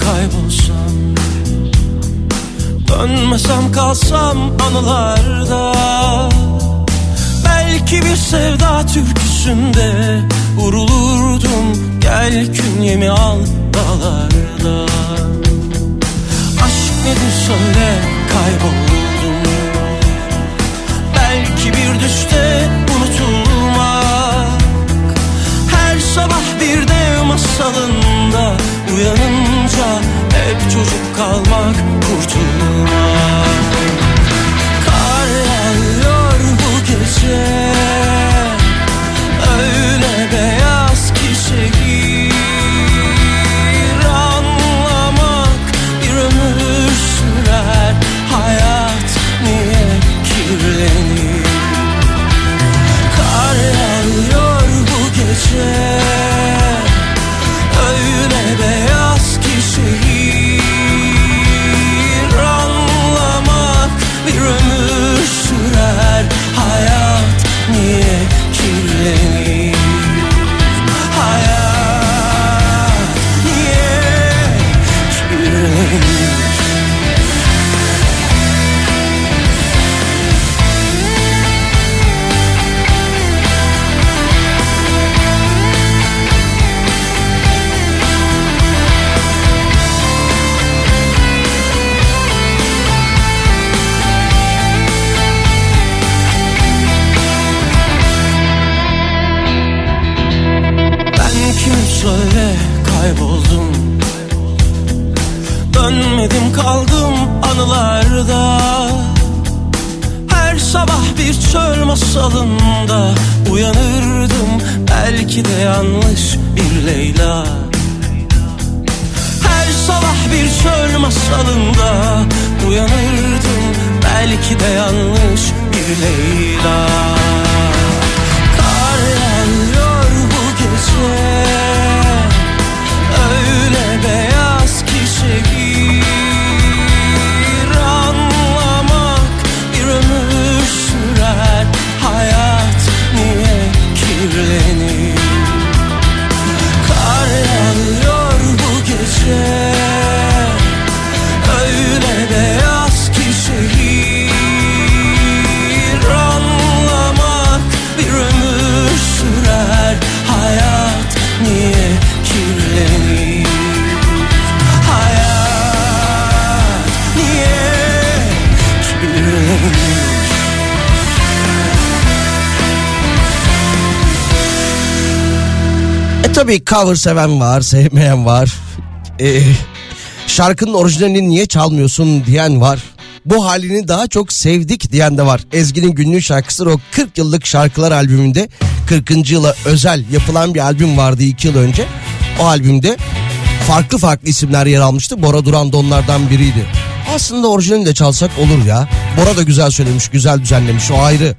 Kaybolsam Dönmesem kalsam anılarda Belki bir sevda türküsünde Vurulurdum. Gel künyemi al dağlarda. Aşk nedir söyle kayboldum. Belki bir düşte unutulmak. Her sabah bir dev masalında Uyanınca hep çocuk kalmak kurtulmak. Kar yağıyor bu gece tabii cover seven var, sevmeyen var. Ee, şarkının orijinalini niye çalmıyorsun diyen var. Bu halini daha çok sevdik diyen de var. Ezgi'nin günlük şarkısı o 40 yıllık şarkılar albümünde 40. yıla özel yapılan bir albüm vardı 2 yıl önce. O albümde farklı farklı isimler yer almıştı. Bora Duran da onlardan biriydi. Aslında orijinalini de çalsak olur ya. Bora da güzel söylemiş, güzel düzenlemiş o ayrı.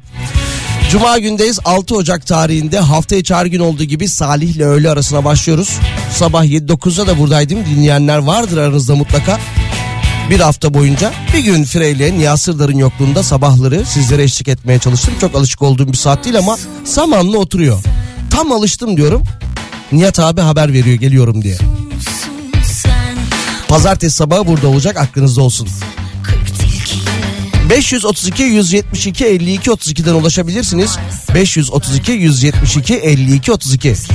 Cuma gündeyiz 6 Ocak tarihinde hafta içi her gün olduğu gibi Salih ile öğle arasına başlıyoruz. Sabah 7-9'da da buradaydım dinleyenler vardır aranızda mutlaka. Bir hafta boyunca bir gün Freyle Nihat Sırdar'ın yokluğunda sabahları sizlere eşlik etmeye çalıştım. Çok alışık olduğum bir saat değil ama zamanla oturuyor. Tam alıştım diyorum. Nihat abi haber veriyor geliyorum diye. Pazartesi sabahı burada olacak aklınızda olsun. 532 172 52 32'den ulaşabilirsiniz. 532 172 52 32.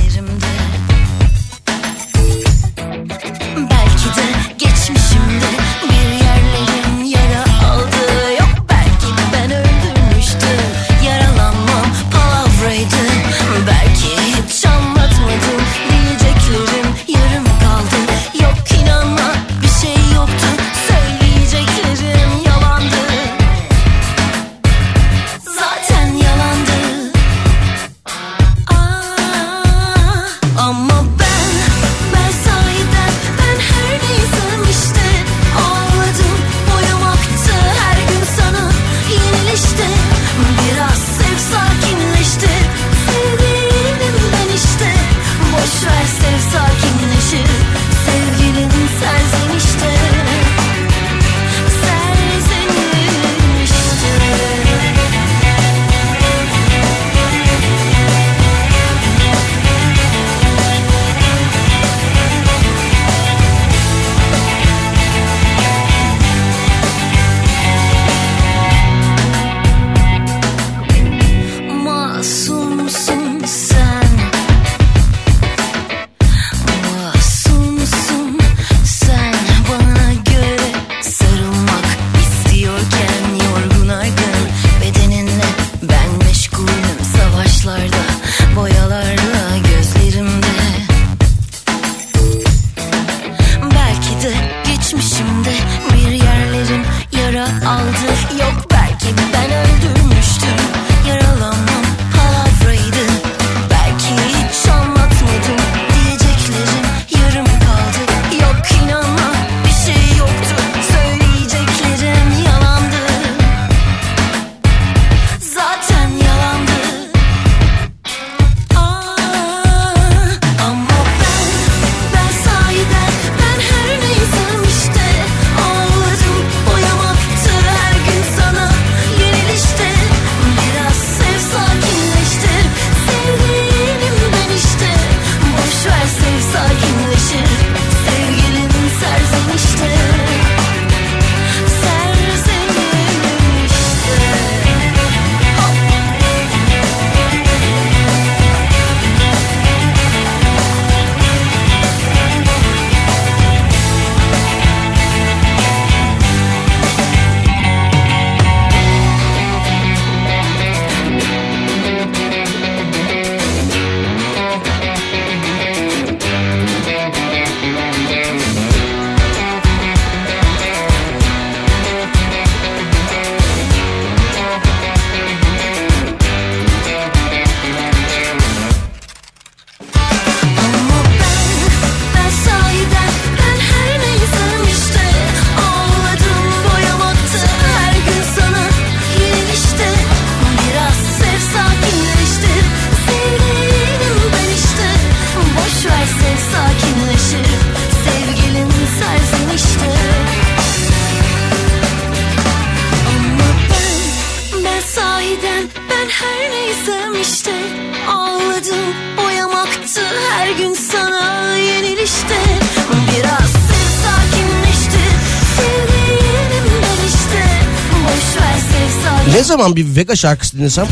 Vega şarkısı dinlesem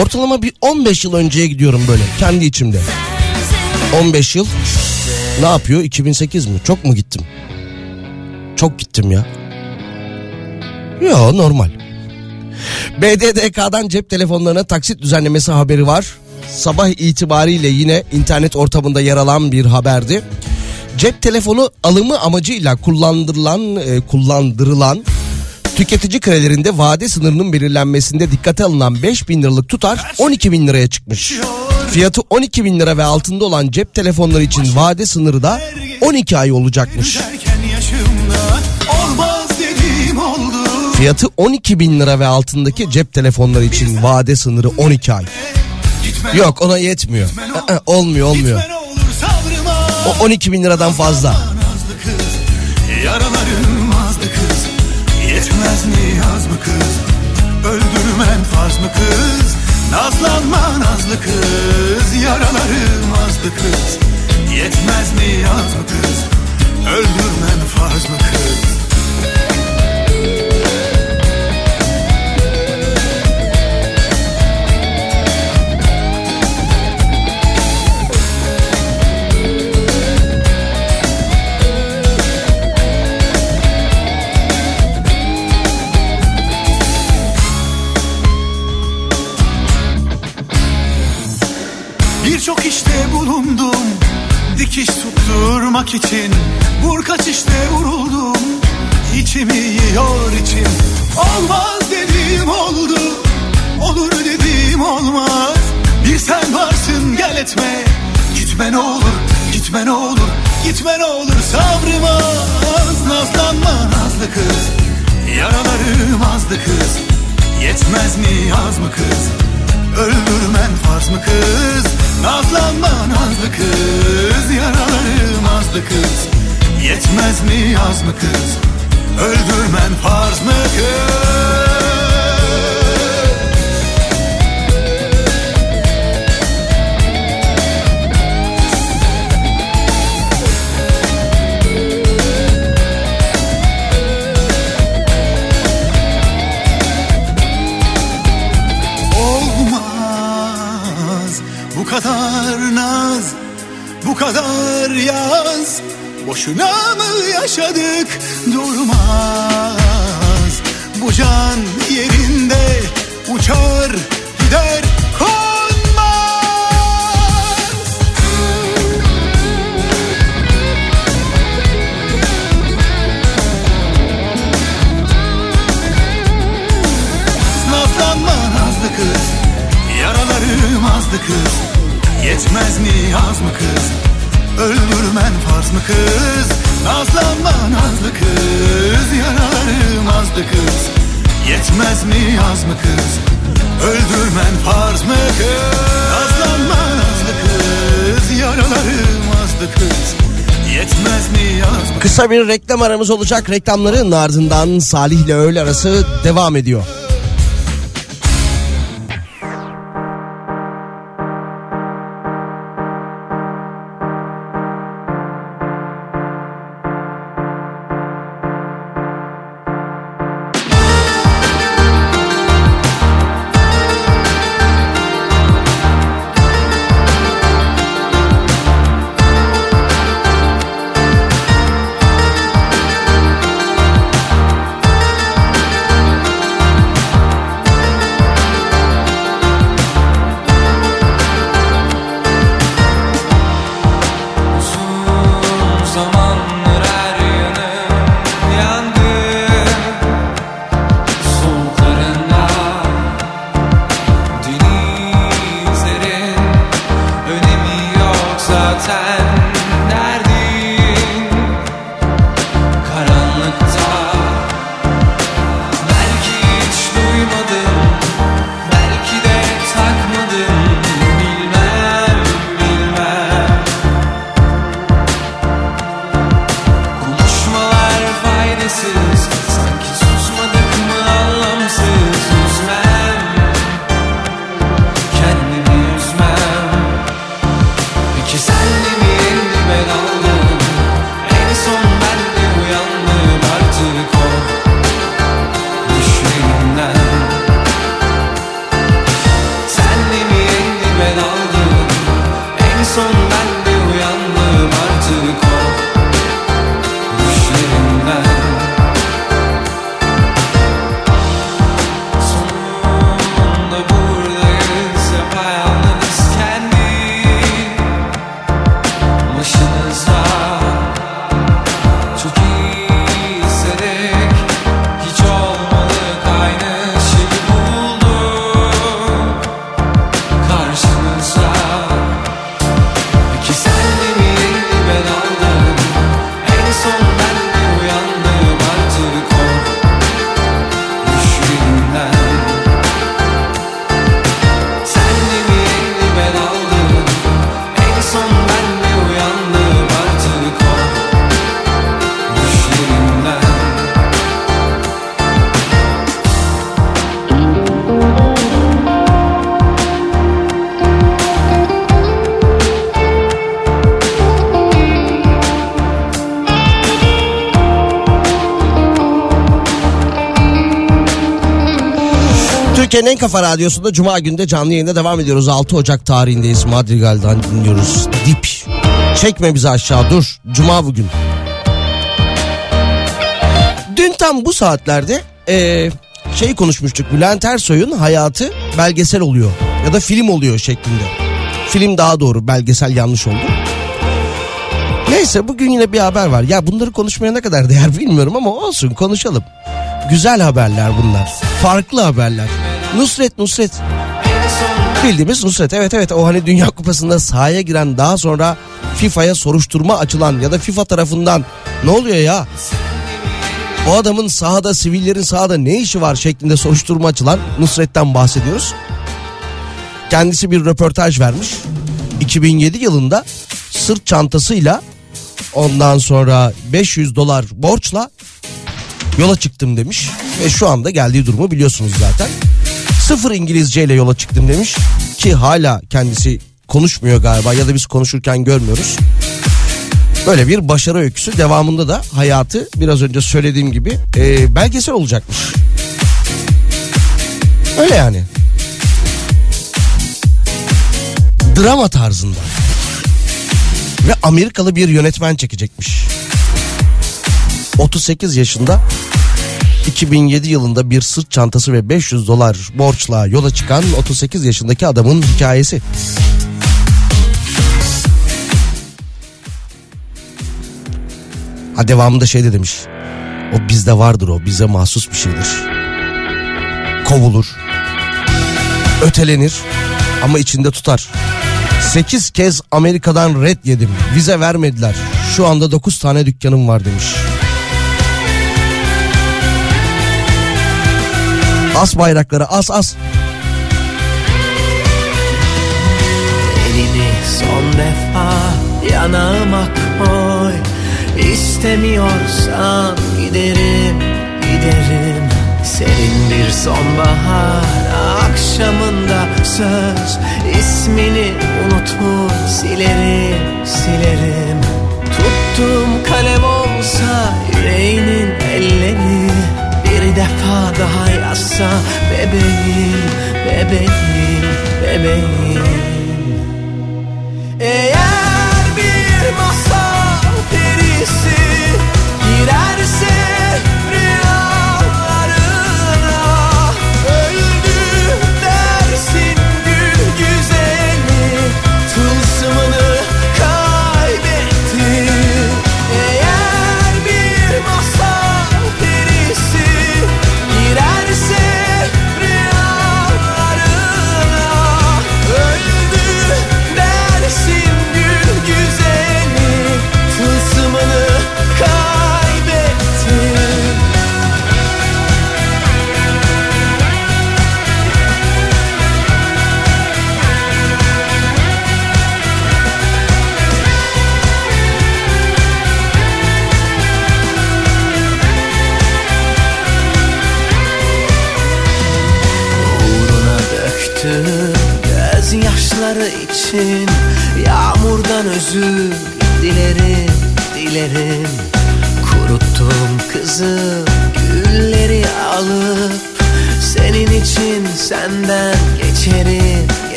ortalama bir 15 yıl önceye gidiyorum böyle kendi içimde. 15 yıl ne yapıyor 2008 mi? Çok mu gittim? Çok gittim ya. Yo normal. BDDK'dan cep telefonlarına taksit düzenlemesi haberi var. Sabah itibariyle yine internet ortamında yer alan bir haberdi. Cep telefonu alımı amacıyla kullandırılan e, kullandırılan tüketici kredilerinde vade sınırının belirlenmesinde dikkate alınan 5 bin liralık tutar 12 bin liraya çıkmış. Fiyatı 12 bin lira ve altında olan cep telefonları için vade sınırı da 12 ay olacakmış. Fiyatı 12 bin lira ve altındaki cep telefonları için vade sınırı 12 ay. Yok ona yetmiyor. Aa, olmuyor olmuyor. O 12 bin liradan fazla. Nazlı Yetmez mi yaz mı kız? Öldürmen farz mı kız? Nazlanma nazlı kız. Yaralarım azdı kız. Yetmez mi yaz mı kız? Öldürmen farz mı kız Birçok işte bulundum. Dikiş tutturmak için Vur kaç işte vuruldum. İçimi yiyor içim. Olmaz dediğim oldu. Olur dediğim olmaz. Bir sen varsın gel etme. Gitme ne olur gitme ne olur. Gitme ne olur sabrım az Nazlanma nazlı kız. Yaralarım azdı kız. Yetmez mi yaz mı kız? Öldürmen farz mı kız Nazlanma nazlı kız? Yaralarım azdı kız? Yetmez mi yaz mı kız? Öldürmen farz mı kız kadar naz Bu kadar yaz. Boşuna mı yaşadık? Durmaz. Bu can yerinde uçar gider Nazlanma nazlı kız Yaralarım kız Yetmez mi yaz mı kız? Öldürmen farz mı kız? Nazlanma nazlı kız Yaralarım azdı kız. Yetmez mi yaz mı kız? Öldürmen farz mı kız? Nazlanma nazlı kız Yaralarım azdı kız. Yetmez mi yaz mı Kısa bir reklam aramız olacak. Reklamların ardından Salih ile öğle arası devam ediyor. Türkiye'nin en kafa radyosunda Cuma günde canlı yayında devam ediyoruz. 6 Ocak tarihindeyiz. Madrigal'dan dinliyoruz. Dip. Çekme bizi aşağı dur. Cuma bugün. Dün tam bu saatlerde eee şey konuşmuştuk. Bülent Ersoy'un hayatı belgesel oluyor. Ya da film oluyor şeklinde. Film daha doğru belgesel yanlış oldu. Neyse bugün yine bir haber var. Ya bunları konuşmaya ne kadar değer bilmiyorum ama olsun konuşalım. Güzel haberler bunlar. Farklı haberler. Nusret Nusret. Bildiğimiz Nusret. Evet evet o hani Dünya Kupası'nda sahaya giren daha sonra FIFA'ya soruşturma açılan ya da FIFA tarafından ne oluyor ya? O adamın sahada sivillerin sahada ne işi var şeklinde soruşturma açılan Nusret'ten bahsediyoruz. Kendisi bir röportaj vermiş. 2007 yılında sırt çantasıyla ondan sonra 500 dolar borçla yola çıktım demiş. Ve şu anda geldiği durumu biliyorsunuz zaten. Sıfır İngilizce ile yola çıktım demiş. Ki hala kendisi konuşmuyor galiba ya da biz konuşurken görmüyoruz. Böyle bir başarı öyküsü devamında da hayatı biraz önce söylediğim gibi e, belgesel olacakmış. Öyle yani. Drama tarzında. Ve Amerikalı bir yönetmen çekecekmiş. 38 yaşında 2007 yılında bir sırt çantası ve 500 dolar borçla yola çıkan 38 yaşındaki adamın hikayesi. Ha devamında şey de demiş. O bizde vardır o bize mahsus bir şeydir. Kovulur. Ötelenir ama içinde tutar. 8 kez Amerika'dan red yedim. Vize vermediler. Şu anda 9 tane dükkanım var demiş. As bayrakları as as. Elini son defa yanağıma koy İstemiyorsan giderim giderim. Senin bir sonbahar akşamında söz. İsmini unutur silerim silerim. Tuttuğum kalem olsa yüreğinin elleri Defa daha yazsa bebeğim bebeğim bebeğim. Eğer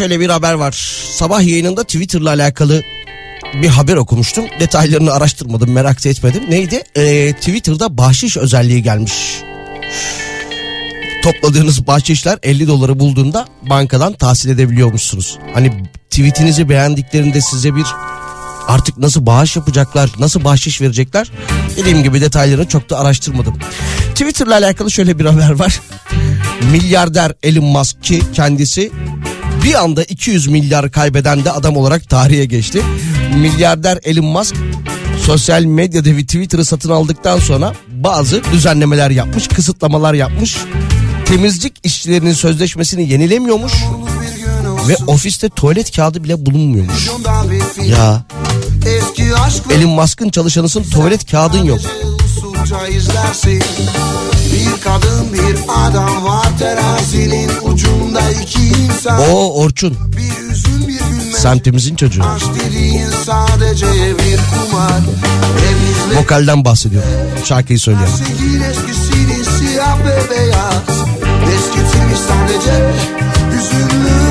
şöyle bir haber var. Sabah yayınında Twitter'la alakalı bir haber okumuştum. Detaylarını araştırmadım merak etmedim. Neydi? Ee, Twitter'da bahşiş özelliği gelmiş. Topladığınız bahşişler 50 doları bulduğunda bankadan tahsil edebiliyormuşsunuz. Hani tweetinizi beğendiklerinde size bir artık nasıl bağış yapacaklar, nasıl bahşiş verecekler? Dediğim gibi detaylarını çok da araştırmadım. Twitter'la alakalı şöyle bir haber var. Milyarder Elon Musk ki kendisi bir anda 200 milyar kaybeden de adam olarak tarihe geçti. Milyarder Elon Musk sosyal medyada ve Twitter'ı satın aldıktan sonra bazı düzenlemeler yapmış, kısıtlamalar yapmış. Temizlik işçilerinin sözleşmesini yenilemiyormuş ve ofiste tuvalet kağıdı bile bulunmuyormuş. Ya Elon Musk'ın çalışanısın tuvalet kağıdın yok. Kadın bir adam var. Terazinin ucunda iki insan. O Orçun. Bir üzüm bir gülme. Semtimizin çocuğu. Aşk dediğin sadece bir kumar. Elimizle Vokalden bahsediyor. Şarkıyı söyleyen. Sevgin eskisinin siyah ve beyaz Eskitilmiş sadece hüzünlü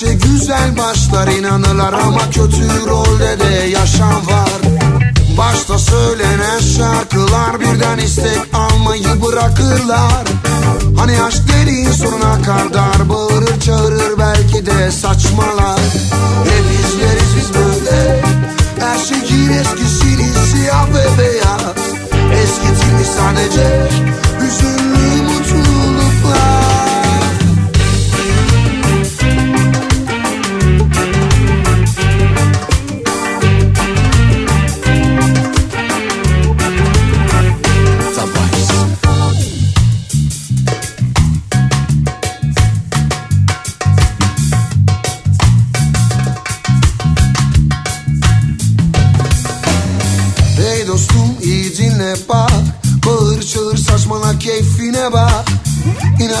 Şey güzel başlar inanırlar ama kötü rolde de yaşam var. Başta söylenen şarkılar birden istek almayı bırakırlar. Hani aşk dediğin sonuna kadar bağırır çağırır belki de saçmalar. Hep izleriz biz böyle. Her şeyin eskisinin siyah ve beyaz. Eskitilmiş sadece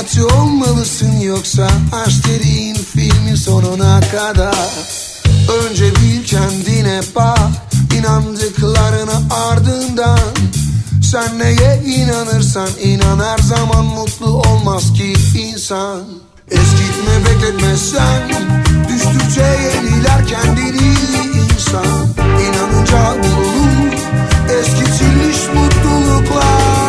İnatçı olmalısın yoksa Aşk dediğin filmin sonuna kadar. Önce bir kendine bak İnandıklarına ardından. Sen neye inanırsan inan her zaman mutlu olmaz ki insan. Eskitme bekletme sen Düştükçe yeniler kendini insan. İnanınca bulunur eskitilmiş mutluluklar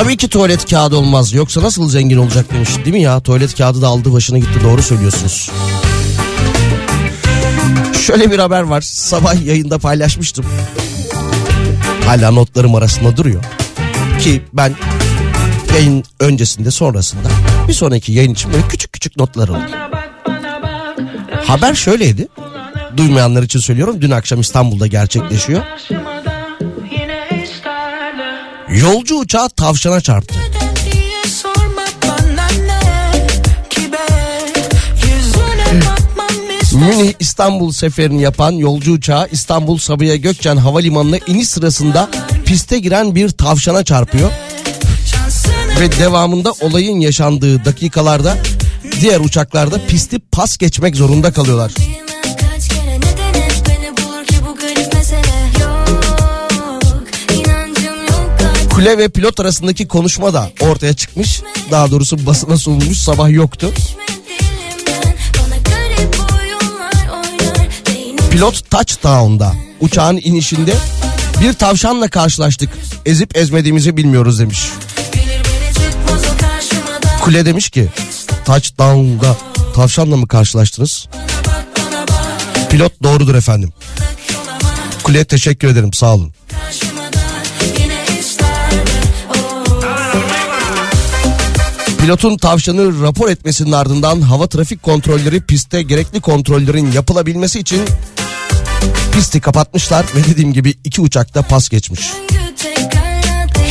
Tabii ki tuvalet kağıdı olmaz. Yoksa nasıl zengin olacak demiş. Değil mi ya? Tuvalet kağıdı da aldı başına gitti. Doğru söylüyorsunuz. Şöyle bir haber var. Sabah yayında paylaşmıştım. Hala notlarım arasında duruyor. Ki ben yayın öncesinde sonrasında bir sonraki yayın için böyle küçük küçük notlar alıyorum. Haber şöyleydi. Duymayanlar için söylüyorum. Dün akşam İstanbul'da gerçekleşiyor. Yolcu uçağı tavşana çarptı. Münih İstanbul seferini yapan yolcu uçağı İstanbul Sabiha Gökçen Havalimanı'na iniş sırasında piste giren bir tavşana çarpıyor. Ve devamında olayın yaşandığı dakikalarda diğer uçaklarda pisti pas geçmek zorunda kalıyorlar. Kule ve pilot arasındaki konuşma da ortaya çıkmış. Daha doğrusu basına sunulmuş sabah yoktu. Pilot touchdown'da uçağın inişinde bir tavşanla karşılaştık. Ezip ezmediğimizi bilmiyoruz demiş. Kule demiş ki touchdown'da tavşanla mı karşılaştınız? Pilot doğrudur efendim. Kule teşekkür ederim sağ olun. Pilotun tavşanı rapor etmesinin ardından hava trafik kontrolleri pistte gerekli kontrollerin yapılabilmesi için pisti kapatmışlar ve dediğim gibi iki uçakta pas geçmiş.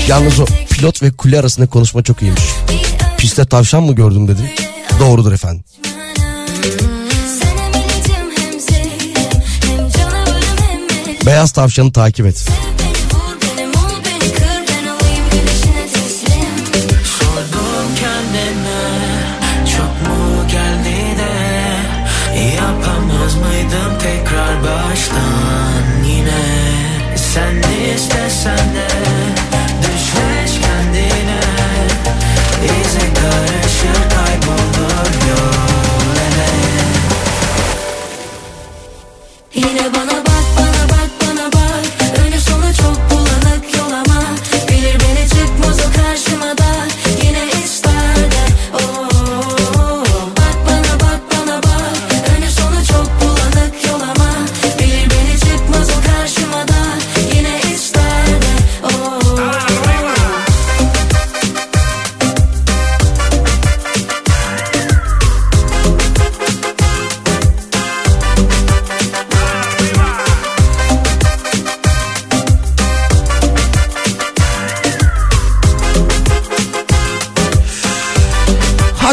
Yalnız o pilot ve kule arasında konuşma çok iyiymiş. Piste tavşan mı gördüm dedi. Doğrudur efendim. Beyaz tavşanı takip et.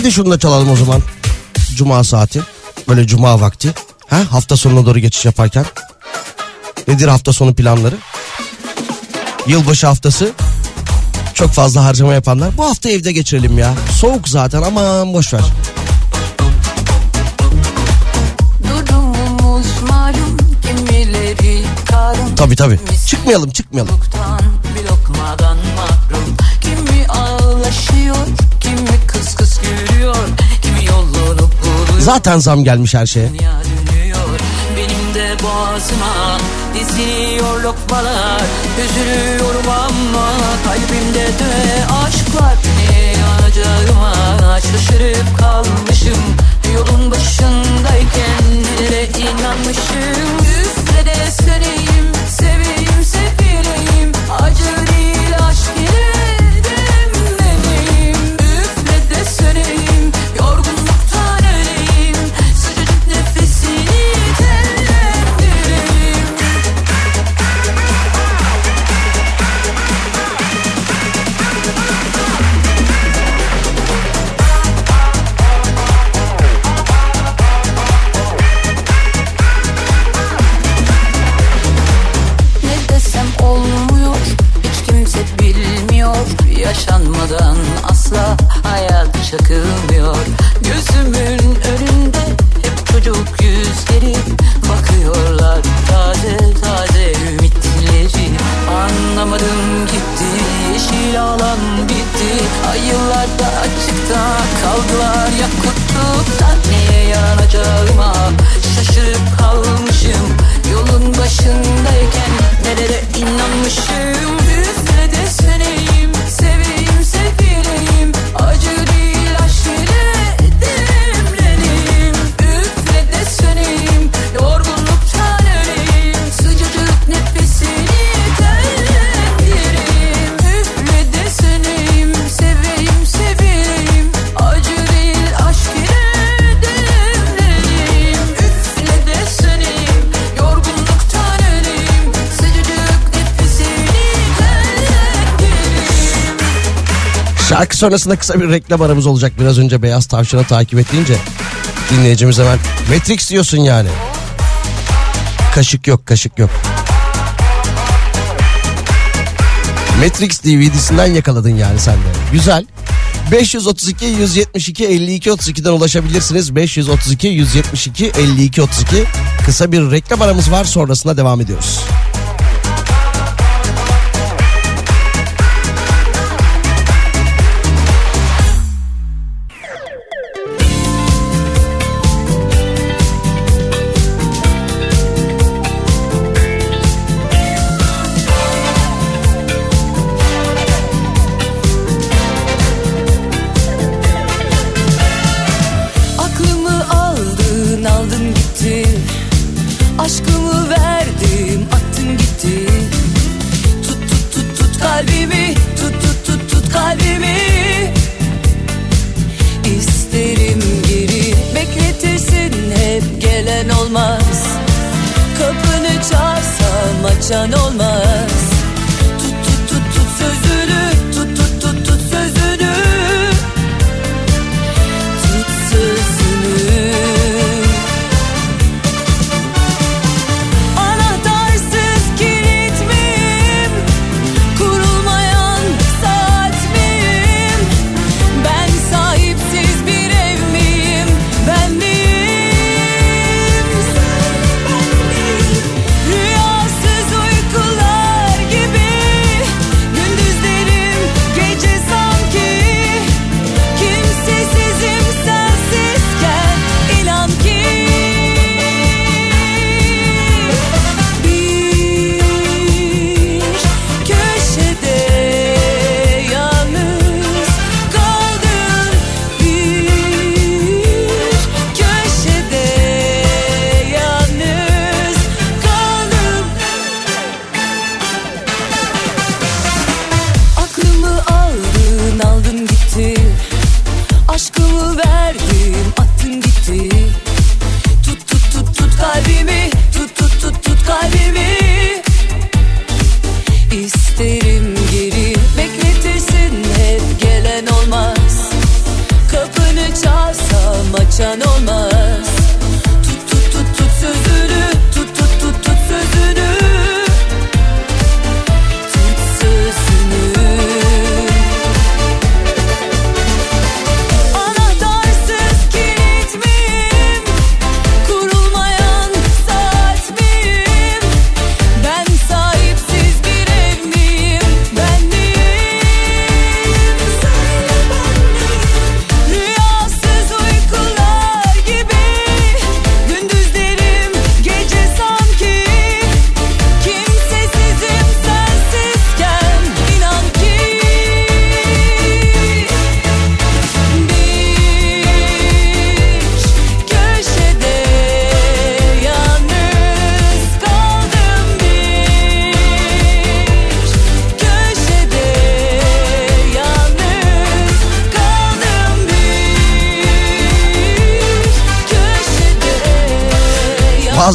Hadi şunu da çalalım o zaman. Cuma saati. Böyle cuma vakti. Ha? Hafta sonuna doğru geçiş yaparken. Nedir hafta sonu planları? Yılbaşı haftası. Çok fazla harcama yapanlar. Bu hafta evde geçirelim ya. Soğuk zaten aman boş ver. Tabii tabii. Çıkmayalım çıkmayalım. Mutluluktan Zaten zam gelmiş her şeye. Benim de boğazıma diziliyor lokmalar. Üzülüyorum ama kalbimde de aşk var. Ne yanacağıma şaşırıp kalmışım? Yolun başındayken nelere inanmışım? Üfle de söneyim, seveyim, Şarkı sonrasında kısa bir reklam aramız olacak. Biraz önce Beyaz Tavşan'ı takip ettiğince dinleyicimiz hemen Matrix diyorsun yani. Kaşık yok kaşık yok. Matrix DVD'sinden yakaladın yani sen de. Güzel. 532 172 52 32'den ulaşabilirsiniz. 532 172 52 32 kısa bir reklam aramız var sonrasında devam ediyoruz.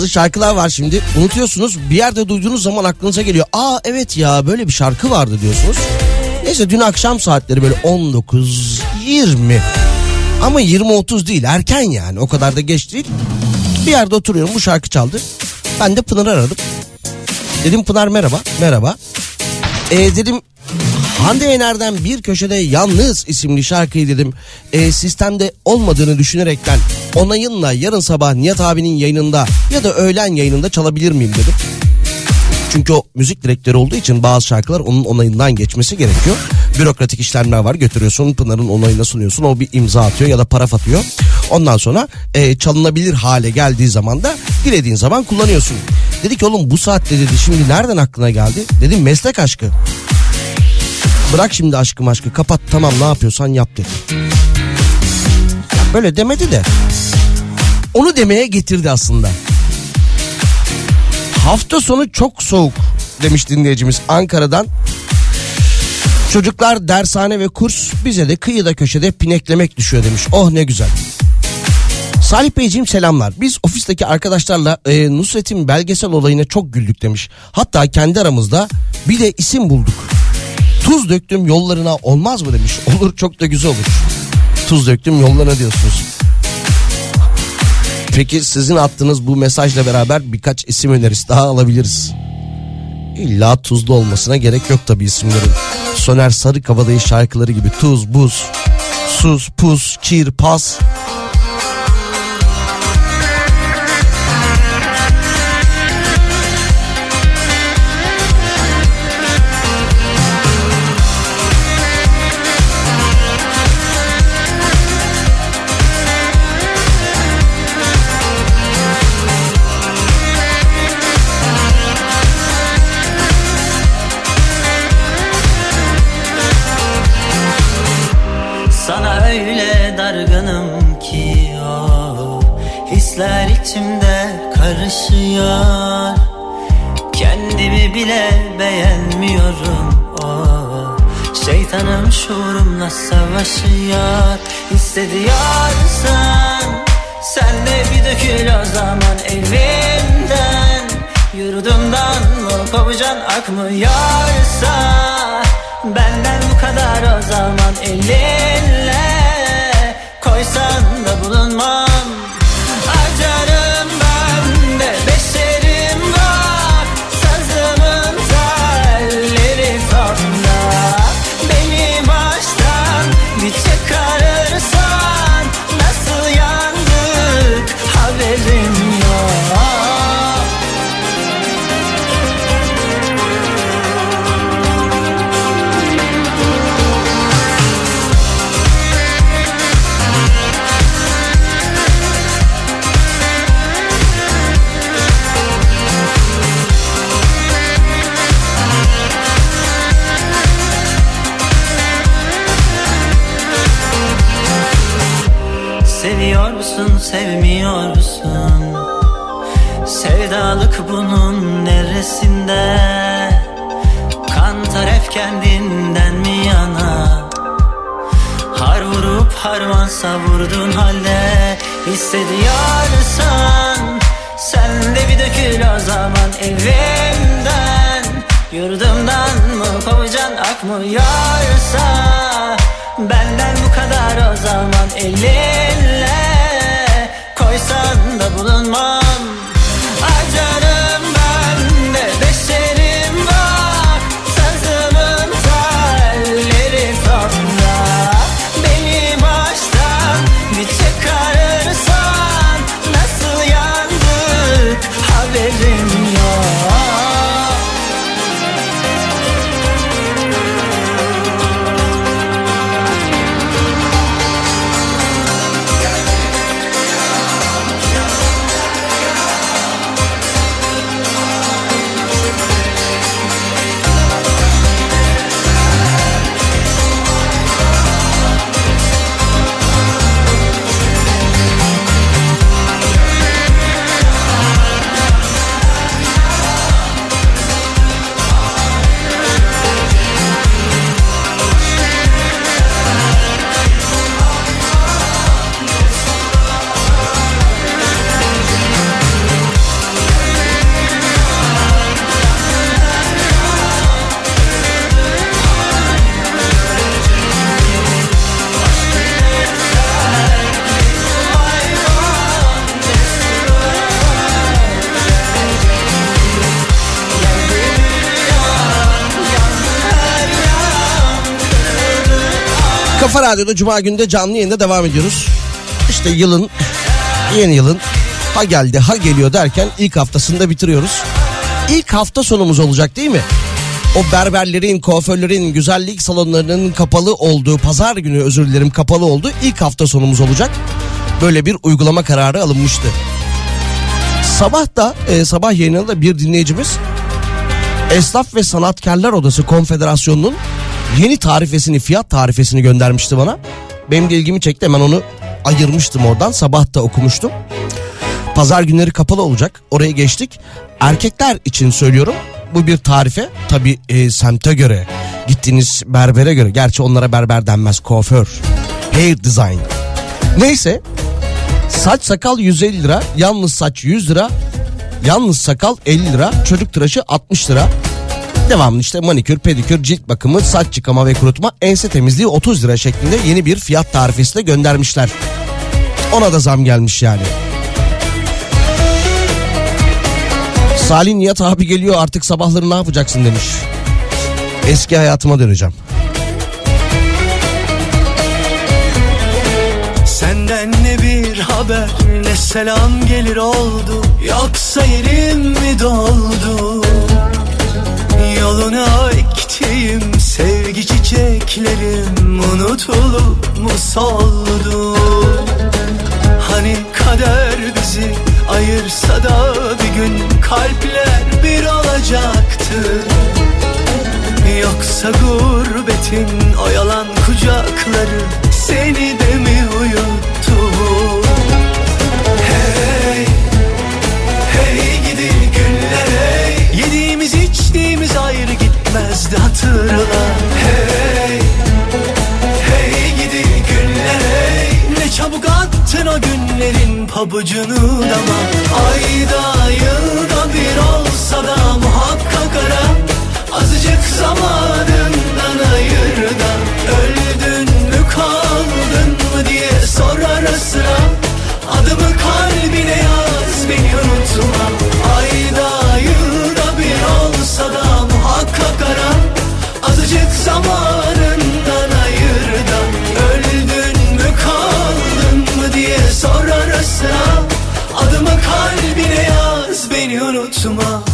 Bazı şarkılar var şimdi unutuyorsunuz bir yerde duyduğunuz zaman aklınıza geliyor. Aa evet ya böyle bir şarkı vardı diyorsunuz. Neyse dün akşam saatleri böyle 19-20 ama 20-30 değil erken yani o kadar da geç değil. Bir yerde oturuyorum bu şarkı çaldı. Ben de Pınar'ı aradım. Dedim Pınar merhaba. Merhaba. E, dedim Hande Yener'den bir köşede yalnız isimli şarkıyı dedim e, sistemde olmadığını düşünerekten onayınla yarın sabah Nihat abinin yayınında ya da öğlen yayınında çalabilir miyim dedim. Çünkü o müzik direktörü olduğu için bazı şarkılar onun onayından geçmesi gerekiyor. Bürokratik işlemler var götürüyorsun Pınar'ın onayına sunuyorsun o bir imza atıyor ya da paraf atıyor. Ondan sonra e, çalınabilir hale geldiği zaman da dilediğin zaman kullanıyorsun. Dedi ki oğlum bu saatte dedi şimdi nereden aklına geldi? Dedim meslek aşkı. Bırak şimdi aşkım aşkı kapat tamam ne yapıyorsan yap dedi. Böyle demedi de onu demeye getirdi aslında. Hafta sonu çok soğuk demiş dinleyicimiz Ankara'dan. Çocuklar dershane ve kurs bize de kıyıda köşede pineklemek düşüyor demiş. Oh ne güzel. Salih Beyciğim selamlar. Biz ofisteki arkadaşlarla e, Nusret'in belgesel olayına çok güldük demiş. Hatta kendi aramızda bir de isim bulduk. Tuz döktüm yollarına olmaz mı demiş. Olur çok da güzel olur. Tuz döktüm yollarına diyorsunuz. Peki sizin attığınız bu mesajla beraber birkaç isim önerisi daha alabiliriz. İlla tuzlu olmasına gerek yok tabii isimlerin. Soner Sarıkabadayı şarkıları gibi tuz, buz, sus, pus, kir, pas. Karışıyor Kendimi bile beğenmiyorum. O Şeytanım şuurumla savaşıyor Hissediyorsan Sen. De bir dökül o zaman evimden. Yurdumdan mı kovucan akmıyorsa Benden bu kadar o zaman elinle akmıyorsa Benden bu kadar o zaman elinle Kafa Radyo'da Cuma günde canlı yayında devam ediyoruz. İşte yılın, yeni yılın ha geldi ha geliyor derken ilk haftasında bitiriyoruz. İlk hafta sonumuz olacak değil mi? O berberlerin, kuaförlerin, güzellik salonlarının kapalı olduğu, pazar günü özür dilerim kapalı olduğu ilk hafta sonumuz olacak. Böyle bir uygulama kararı alınmıştı. Sabah da e, sabah yayınında bir dinleyicimiz Esnaf ve Sanatkarlar Odası Konfederasyonu'nun yeni tarifesini, fiyat tarifesini göndermişti bana. Benim de ilgimi çekti hemen onu ayırmıştım oradan. Sabah da okumuştum. Pazar günleri kapalı olacak. Oraya geçtik. Erkekler için söylüyorum. Bu bir tarife. Tabi semte göre, gittiğiniz berbere göre. Gerçi onlara berber denmez. Kuaför. Hair design. Neyse. Saç sakal 150 lira. Yalnız saç 100 lira. Yalnız sakal 50 lira. Çocuk tıraşı 60 lira. Devamlı işte manikür, pedikür, cilt bakımı, saç yıkama ve kurutma, ense temizliği 30 lira şeklinde yeni bir fiyat tarifesi de göndermişler. Ona da zam gelmiş yani. Salih Nihat abi geliyor artık sabahları ne yapacaksın demiş. Eski hayatıma döneceğim. Senden ne bir haber ne selam gelir oldu Yoksa yerim mi doldu Yoluna ektiğim sevgi çiçeklerim Unutulup mu soldu? Hani kader bizi ayırsa da bir gün Kalpler bir olacaktı. Yoksa gurbetin o yalan kucakları Seni de mi uyuttu gitmezdi hatırla Hey, hey gidi günler hey Ne çabuk attın o günlerin pabucunu dama. Ayda yılda bir olsa da muhakkak ara. Azıcık zamanından ayır da. Öldün mü kaldın mı diye sor ara sıra Adımı kalbine Azıcık zamanından ayır da Öldün mü kaldın mı diye sor ara Adımı kalbine yaz beni unutma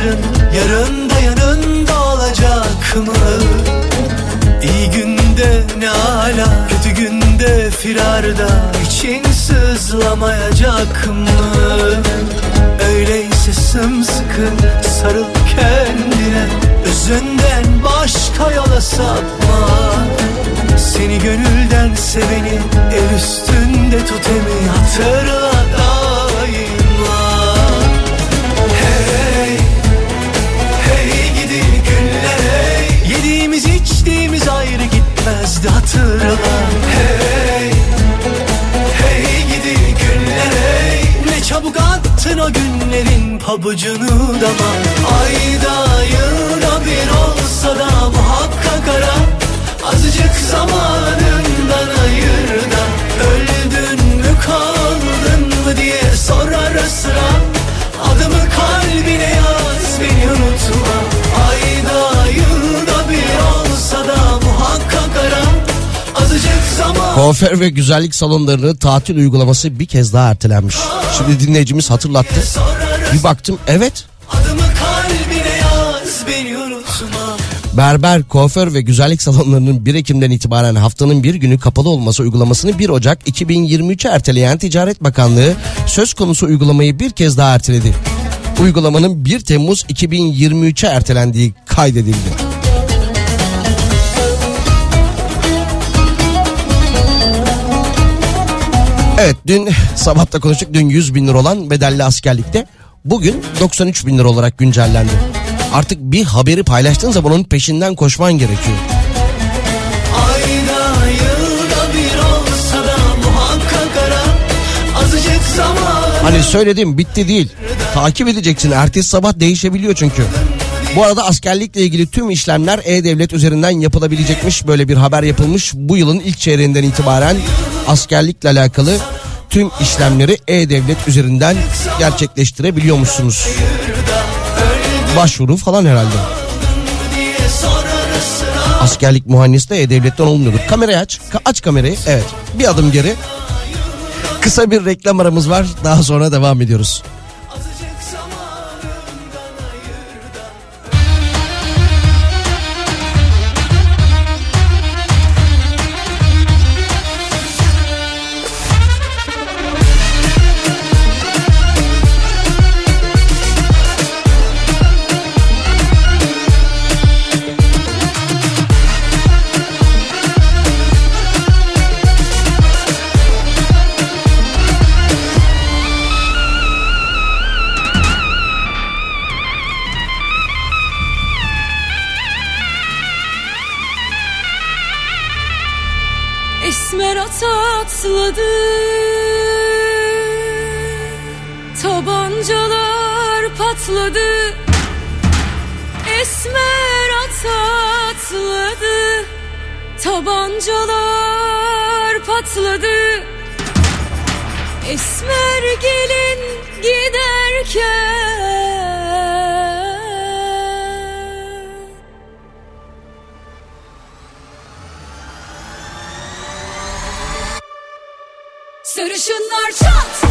sandıkların Yarın da yanında olacak mı? İyi günde ne ala Kötü günde firarda için sızlamayacak mı? Öyleyse sımsıkı sarıl kendine Özünden başka yola sapma Seni gönülden seveni el üstünde tut emi hatırla daima pabucunu dama Ayda yılda bir olsa da muhakkak ara. Azıcık zamanından ayır da Öldün mü kaldın mı diye sor ara sıra. Adımı kalbine yaz beni unutma. Ayda yılda bir olsa da muhakkak ara. Kuaför ve güzellik salonlarının tatil uygulaması bir kez daha ertelenmiş. Şimdi dinleyicimiz hatırlattı. Bir baktım evet Berber, kuaför ve güzellik salonlarının 1 Ekim'den itibaren haftanın bir günü kapalı olması uygulamasını 1 Ocak 2023'e erteleyen Ticaret Bakanlığı söz konusu uygulamayı bir kez daha erteledi. Uygulamanın 1 Temmuz 2023'e ertelendiği kaydedildi. Evet dün sabahta konuştuk. Dün 100 bin lira olan bedelli askerlikte bugün 93 bin lira olarak güncellendi. Artık bir haberi paylaştığın zaman onun peşinden koşman gerekiyor. Ara Hani söyledim bitti değil. Takip edeceksin. Ertesi sabah değişebiliyor çünkü. Bu arada askerlikle ilgili tüm işlemler E-Devlet üzerinden yapılabilecekmiş. Böyle bir haber yapılmış. Bu yılın ilk çeyreğinden itibaren askerlikle alakalı tüm işlemleri E-Devlet üzerinden gerçekleştirebiliyormuşsunuz. Başvuru falan herhalde. Askerlik muhannesi de E-Devlet'ten olmuyordur. Kamerayı aç. Ka- aç kamerayı. Evet. Bir adım geri. Kısa bir reklam aramız var. Daha sonra devam ediyoruz. Patladı. Tabancalar patladı. Esmer at atladı. Tabancalar patladı. Esmer gelin giderken Sarışınlar çat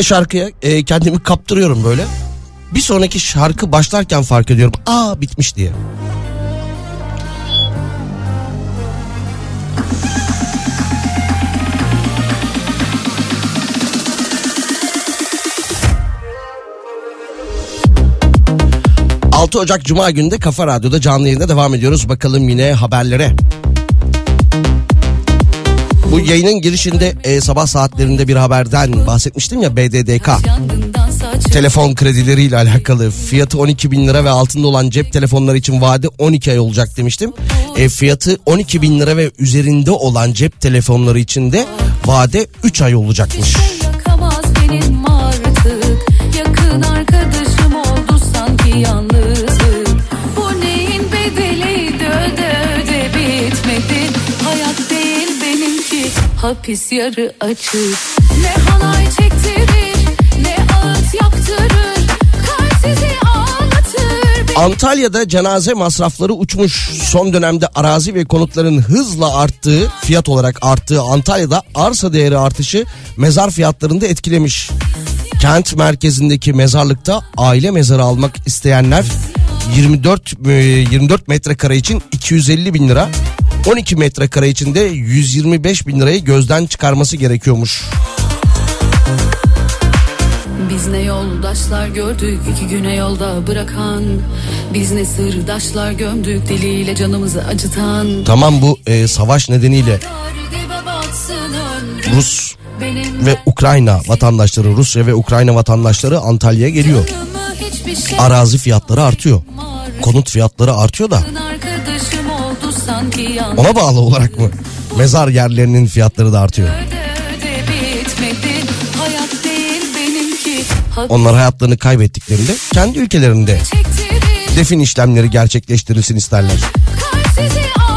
De şarkıya e, kendimi kaptırıyorum böyle. Bir sonraki şarkı başlarken fark ediyorum. Aa bitmiş diye. ...6 Ocak Cuma günde Kafa Radyo'da canlı yayında devam ediyoruz. Bakalım yine haberlere. Bu yayının girişinde e, sabah saatlerinde bir haberden bahsetmiştim ya BDDK. Telefon kredileriyle alakalı fiyatı 12 bin lira ve altında olan cep telefonları için vade 12 ay olacak demiştim. E, fiyatı 12 bin lira ve üzerinde olan cep telefonları için de vade 3 ay olacakmış. Yakın arkadaşım oldu sanki yalnızlık hapis yarı açık Ne halay çektirir ne ağıt yaktırır Kalp Antalya'da cenaze masrafları uçmuş. Son dönemde arazi ve konutların hızla arttığı, fiyat olarak arttığı Antalya'da arsa değeri artışı mezar fiyatlarını da etkilemiş. Kent merkezindeki mezarlıkta aile mezarı almak isteyenler 24 e, 24 metrekare için 250 bin lira, 12 metrekare için de 125 bin lirayı gözden çıkarması gerekiyormuş. Biz ne yoldaşlar gördük iki güne yolda bırakan Biz ne sırdaşlar gömdük diliyle canımızı acıtan Tamam bu e, savaş nedeniyle Rus ve Ukrayna vatandaşları, Rusya ve Ukrayna vatandaşları Antalya'ya geliyor. şey Arazi fiyatları artıyor. Konut fiyatları artıyor da ona bağlı olarak mı? Mezar yerlerinin fiyatları da artıyor. Onlar hayatlarını kaybettiklerinde kendi ülkelerinde defin işlemleri gerçekleştirilsin isterler. Kalp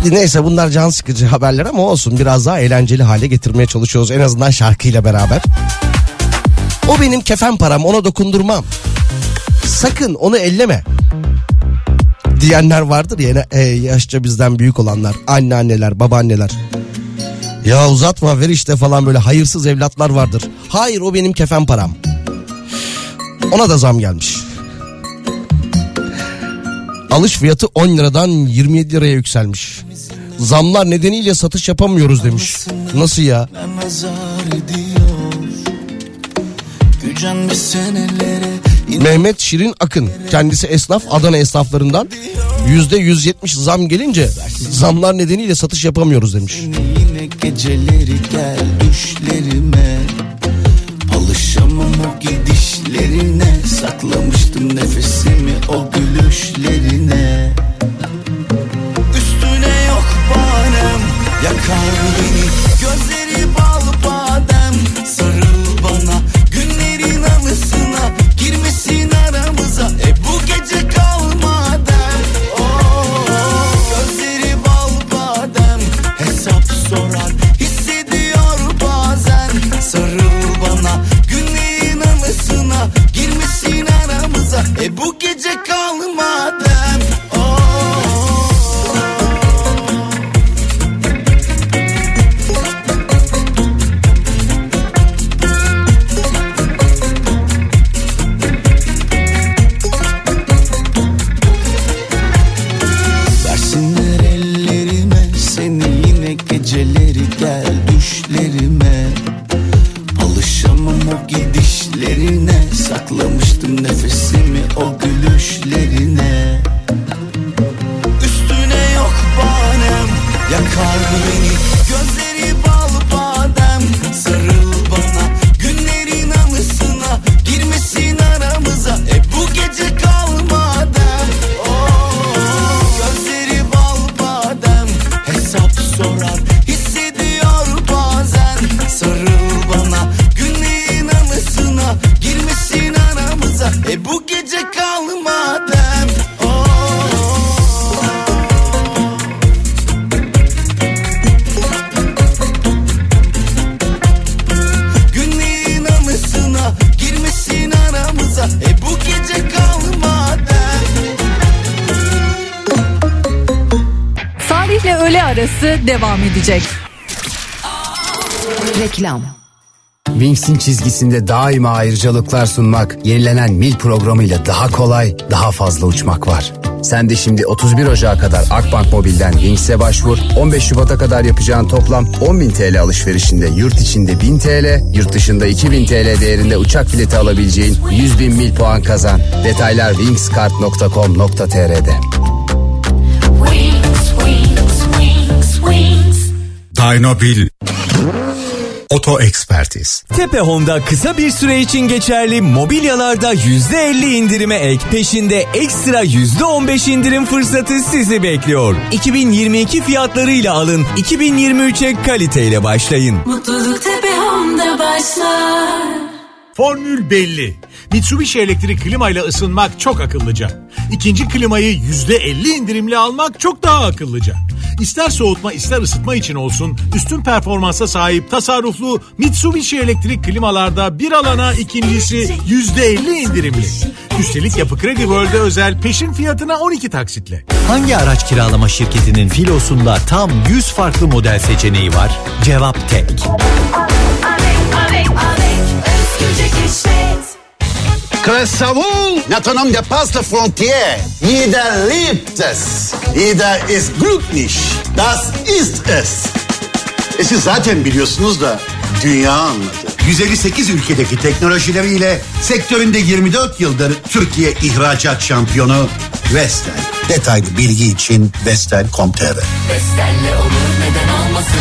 Hadi neyse bunlar can sıkıcı haberler ama olsun biraz daha eğlenceli hale getirmeye çalışıyoruz en azından şarkıyla beraber. O benim kefen param ona dokundurmam. Sakın onu elleme. Diyenler vardır ya e, yaşça bizden büyük olanlar anneanneler babaanneler. Ya uzatma ver işte falan böyle hayırsız evlatlar vardır. Hayır o benim kefen param. Ona da zam gelmiş. Alış fiyatı 10 liradan 27 liraya yükselmiş. Zamlar nedeniyle satış yapamıyoruz demiş. Nasıl ya? Mehmet Şirin Akın kendisi esnaf Adana esnaflarından yüzde 170 zam gelince zamlar nedeniyle satış yapamıyoruz demiş. Yine geceleri gel düşlerime Alışamam o gidişlerine Saklamıştım nefesimi o gülüşlerine Yakar beni çizgisinde daima ayrıcalıklar sunmak, yenilenen mil programıyla daha kolay, daha fazla uçmak var. Sen de şimdi 31 Ocağı kadar Akbank Mobil'den Wings'e başvur. 15 Şubat'a kadar yapacağın toplam 10.000 TL alışverişinde yurt içinde 1000 TL, yurt dışında 2000 TL değerinde uçak bileti alabileceğin 100 bin mil puan kazan. Detaylar wingskart.com.tr'de. Wings, wings, wings, wings. Oto Ekspertiz Tepe Honda kısa bir süre için geçerli mobilyalarda %50 indirime ek peşinde ekstra %15 indirim fırsatı sizi bekliyor. 2022 fiyatlarıyla alın 2023'e kaliteyle başlayın. Mutluluk tepe Home'da başlar. Formül belli. Mitsubishi elektrik klimayla ısınmak çok akıllıca. İkinci klimayı %50 indirimli almak çok daha akıllıca. İster soğutma ister ısıtma için olsun üstün performansa sahip tasarruflu Mitsubishi elektrik klimalarda bir alana ikincisi %50 indirimli. Üstelik Yapı Kredi World'e özel peşin fiyatına 12 taksitle. Hangi araç kiralama şirketinin filosunda tam 100 farklı model seçeneği var? Cevap tek. Crescevaux Notre dépasse la frontière. Jeder liebt es. Jeder ist glücklich. Das ist es. E siz zaten biliyorsunuz da dünya anladı. 158 ülkedeki teknolojileriyle sektöründe 24 yıldır Türkiye ihracat şampiyonu Vestel. Detaylı bilgi için vestel.com.tr Bestenle olur neden olmasın?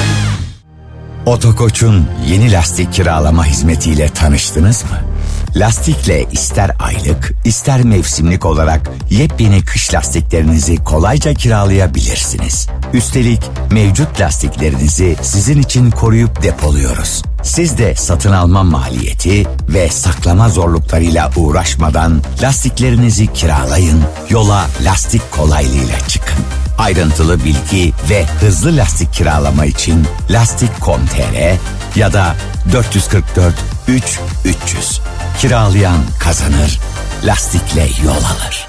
Otokoç'un yeni lastik kiralama hizmetiyle tanıştınız mı? Lastikle ister aylık ister mevsimlik olarak yepyeni kış lastiklerinizi kolayca kiralayabilirsiniz. Üstelik mevcut lastiklerinizi sizin için koruyup depoluyoruz. Siz de satın alma maliyeti ve saklama zorluklarıyla uğraşmadan lastiklerinizi kiralayın, yola lastik kolaylığıyla çıkın. Ayrıntılı bilgi ve hızlı lastik kiralama için lastik.com.tr ya da 444 3 300. Kiralayan kazanır. Lastikle yol alır.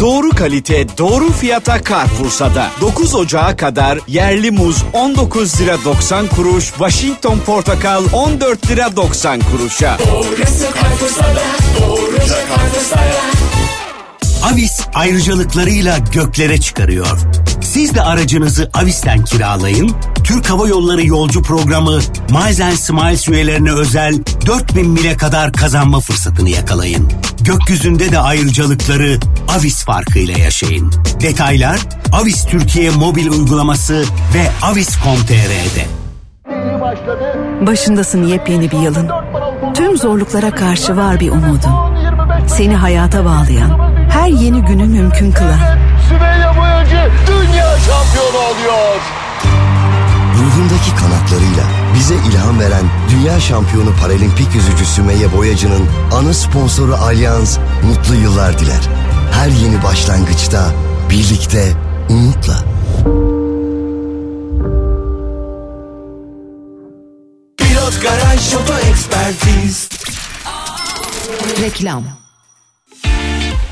Doğru kalite, doğru fiyata Carrefour'da. 9 Ocağı kadar yerli muz 19 lira 90 kuruş, Washington portakal 14 lira 90 kuruşa. Avis ayrıcalıklarıyla göklere çıkarıyor. Siz de aracınızı Avis'ten kiralayın. Türk Hava Yolları yolcu programı Miles Smiles üyelerine özel 4000 mile kadar kazanma fırsatını yakalayın. Gökyüzünde de ayrıcalıkları Avis farkıyla yaşayın. Detaylar Avis Türkiye mobil uygulaması ve avis.com.tr'de. Başındasın yepyeni bir yılın. Tüm zorluklara karşı var bir umudun. Seni hayata bağlayan, her yeni günü mümkün kılan. Sümeyye Boyacı dünya şampiyonu oluyor. Ruhundaki kanatlarıyla bize ilham veren dünya şampiyonu paralimpik yüzücü Sümeyye Boyacı'nın ana sponsoru Alyans mutlu yıllar diler. Her yeni başlangıçta birlikte umutla. Pilot Garaj Oto Ekspertiz Reklam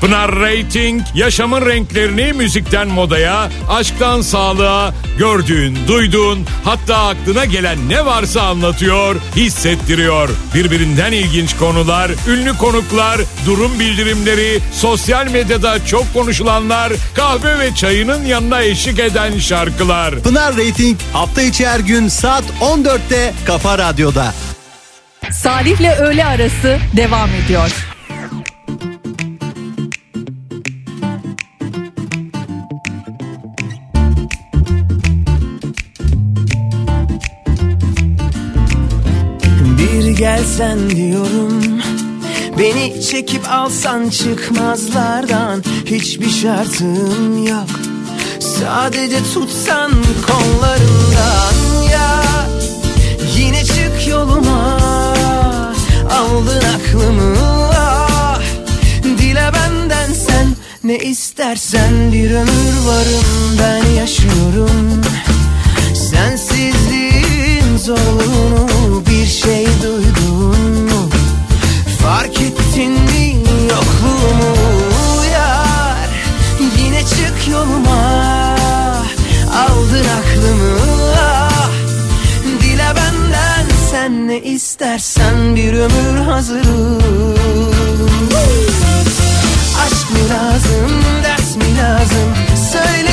Pınar Rating yaşamın renklerini müzikten modaya, aşktan sağlığa, gördüğün, duyduğun, hatta aklına gelen ne varsa anlatıyor, hissettiriyor. Birbirinden ilginç konular, ünlü konuklar, durum bildirimleri, sosyal medyada çok konuşulanlar, kahve ve çayının yanına eşlik eden şarkılar. Pınar Rating hafta içi her gün saat 14'te Kafa Radyo'da. Salih'le öğle arası devam ediyor. Gelsen diyorum. Beni çekip alsan çıkmazlardan Hiçbir şartım yok. Sadece tutsan kollarından ya. Yine çık yoluma Aldın aklımı. Ah. Dile benden sen ne istersen Bir ömür varım ben yaşıyorum. Sensizliğin zorluğunu bir şey duydun mu? Fark ettin mi yokluğumu yar Yine çık yoluma Aldın aklımı ah. Dile benden sen ne istersen bir ömür hazırım Aşk mı lazım, ders mi lazım? Söyle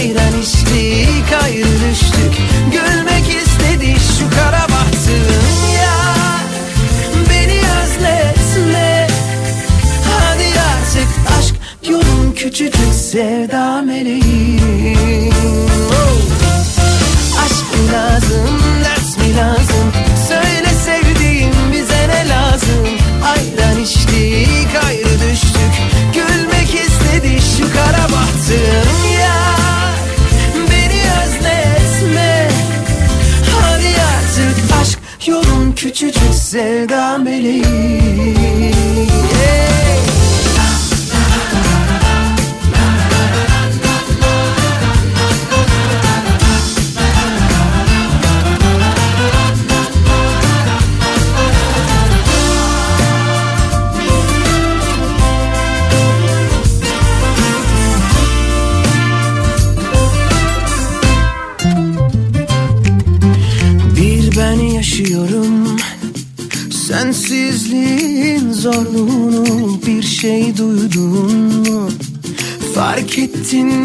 Ayran içtik, ayrı Gülmek istedi şu kara bahtım ya. Beni özletme. Hadi artık aşk yolun küçücük sevda meleğim Aşk lazım, sevda meleğim Fark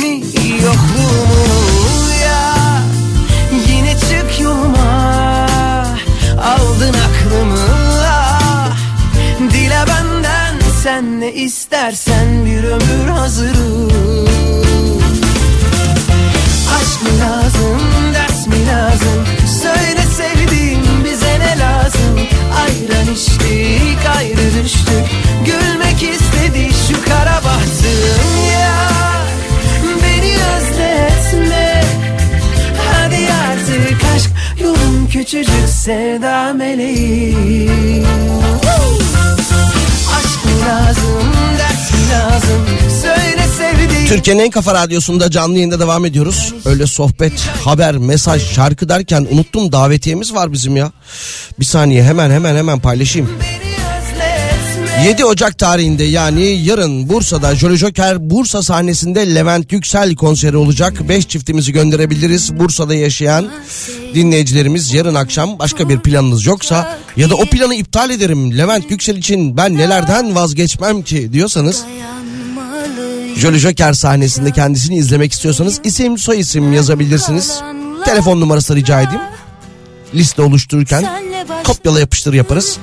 küçücük sevda lazım? Türkiye'nin en kafa radyosunda canlı yayında devam ediyoruz. Öyle sohbet, haber, mesaj, şarkı derken unuttum davetiyemiz var bizim ya. Bir saniye hemen hemen hemen paylaşayım. 7 Ocak tarihinde yani yarın Bursa'da Jolly Joker Bursa sahnesinde Levent Yüksel konseri olacak. 5 çiftimizi gönderebiliriz. Bursa'da yaşayan dinleyicilerimiz yarın akşam başka bir planınız yoksa ya da o planı iptal ederim Levent Yüksel için ben nelerden vazgeçmem ki diyorsanız Jolly Joker sahnesinde kendisini izlemek istiyorsanız isim soy isim yazabilirsiniz. Telefon numarası rica edeyim. Liste oluştururken kopyala yapıştır yaparız.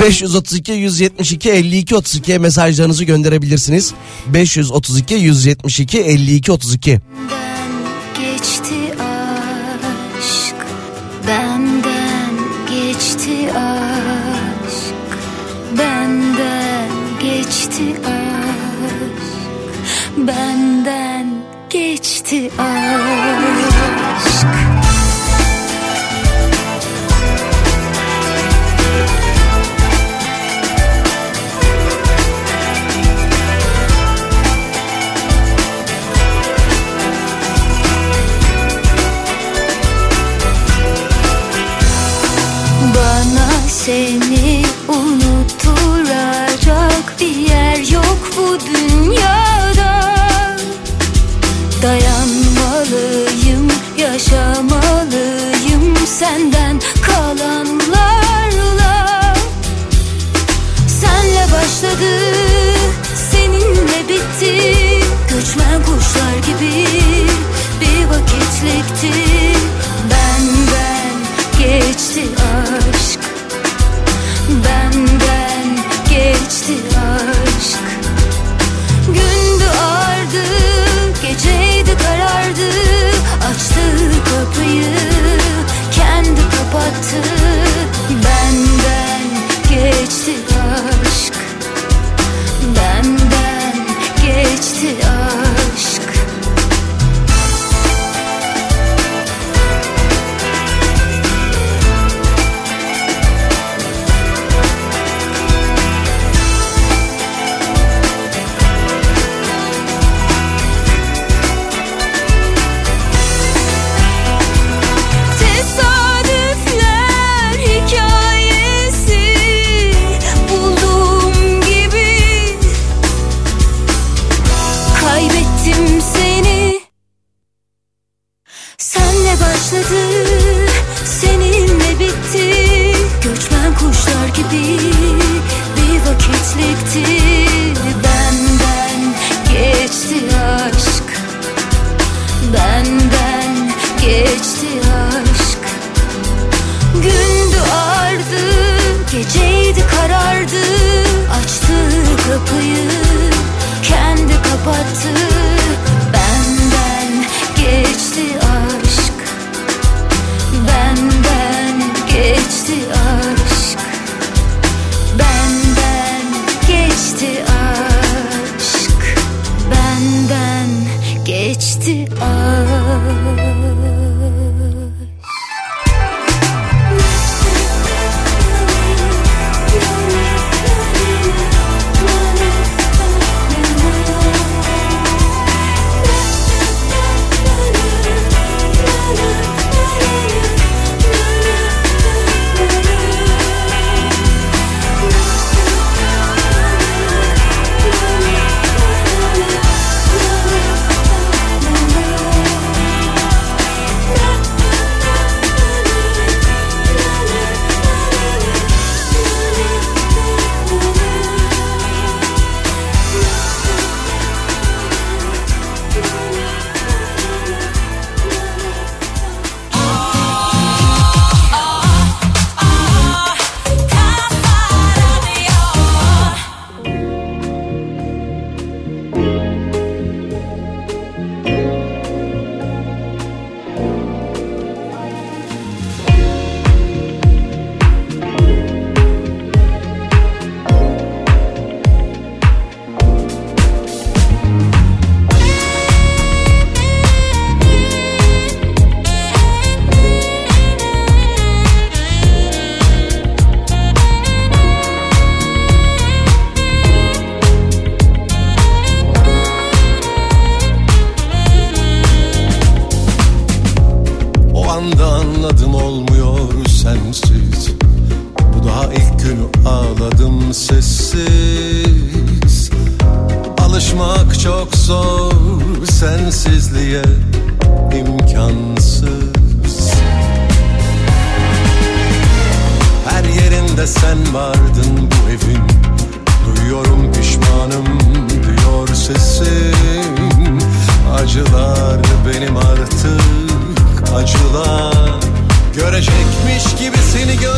532 172 52 32 mesajlarınızı gönderebilirsiniz. 532 172 52 32. geçti aşk Benden geçti aşk Benden geçti aşk Benden geçti aşk dünyada. Dayanmalıyım, yaşamalıyım senden kalanlarla. Senle başladı, seninle bitti. Göçmen kuşlar gibi bir vakitlikti kendi kapattı. Benden geçti aşk. Benden geçti aşk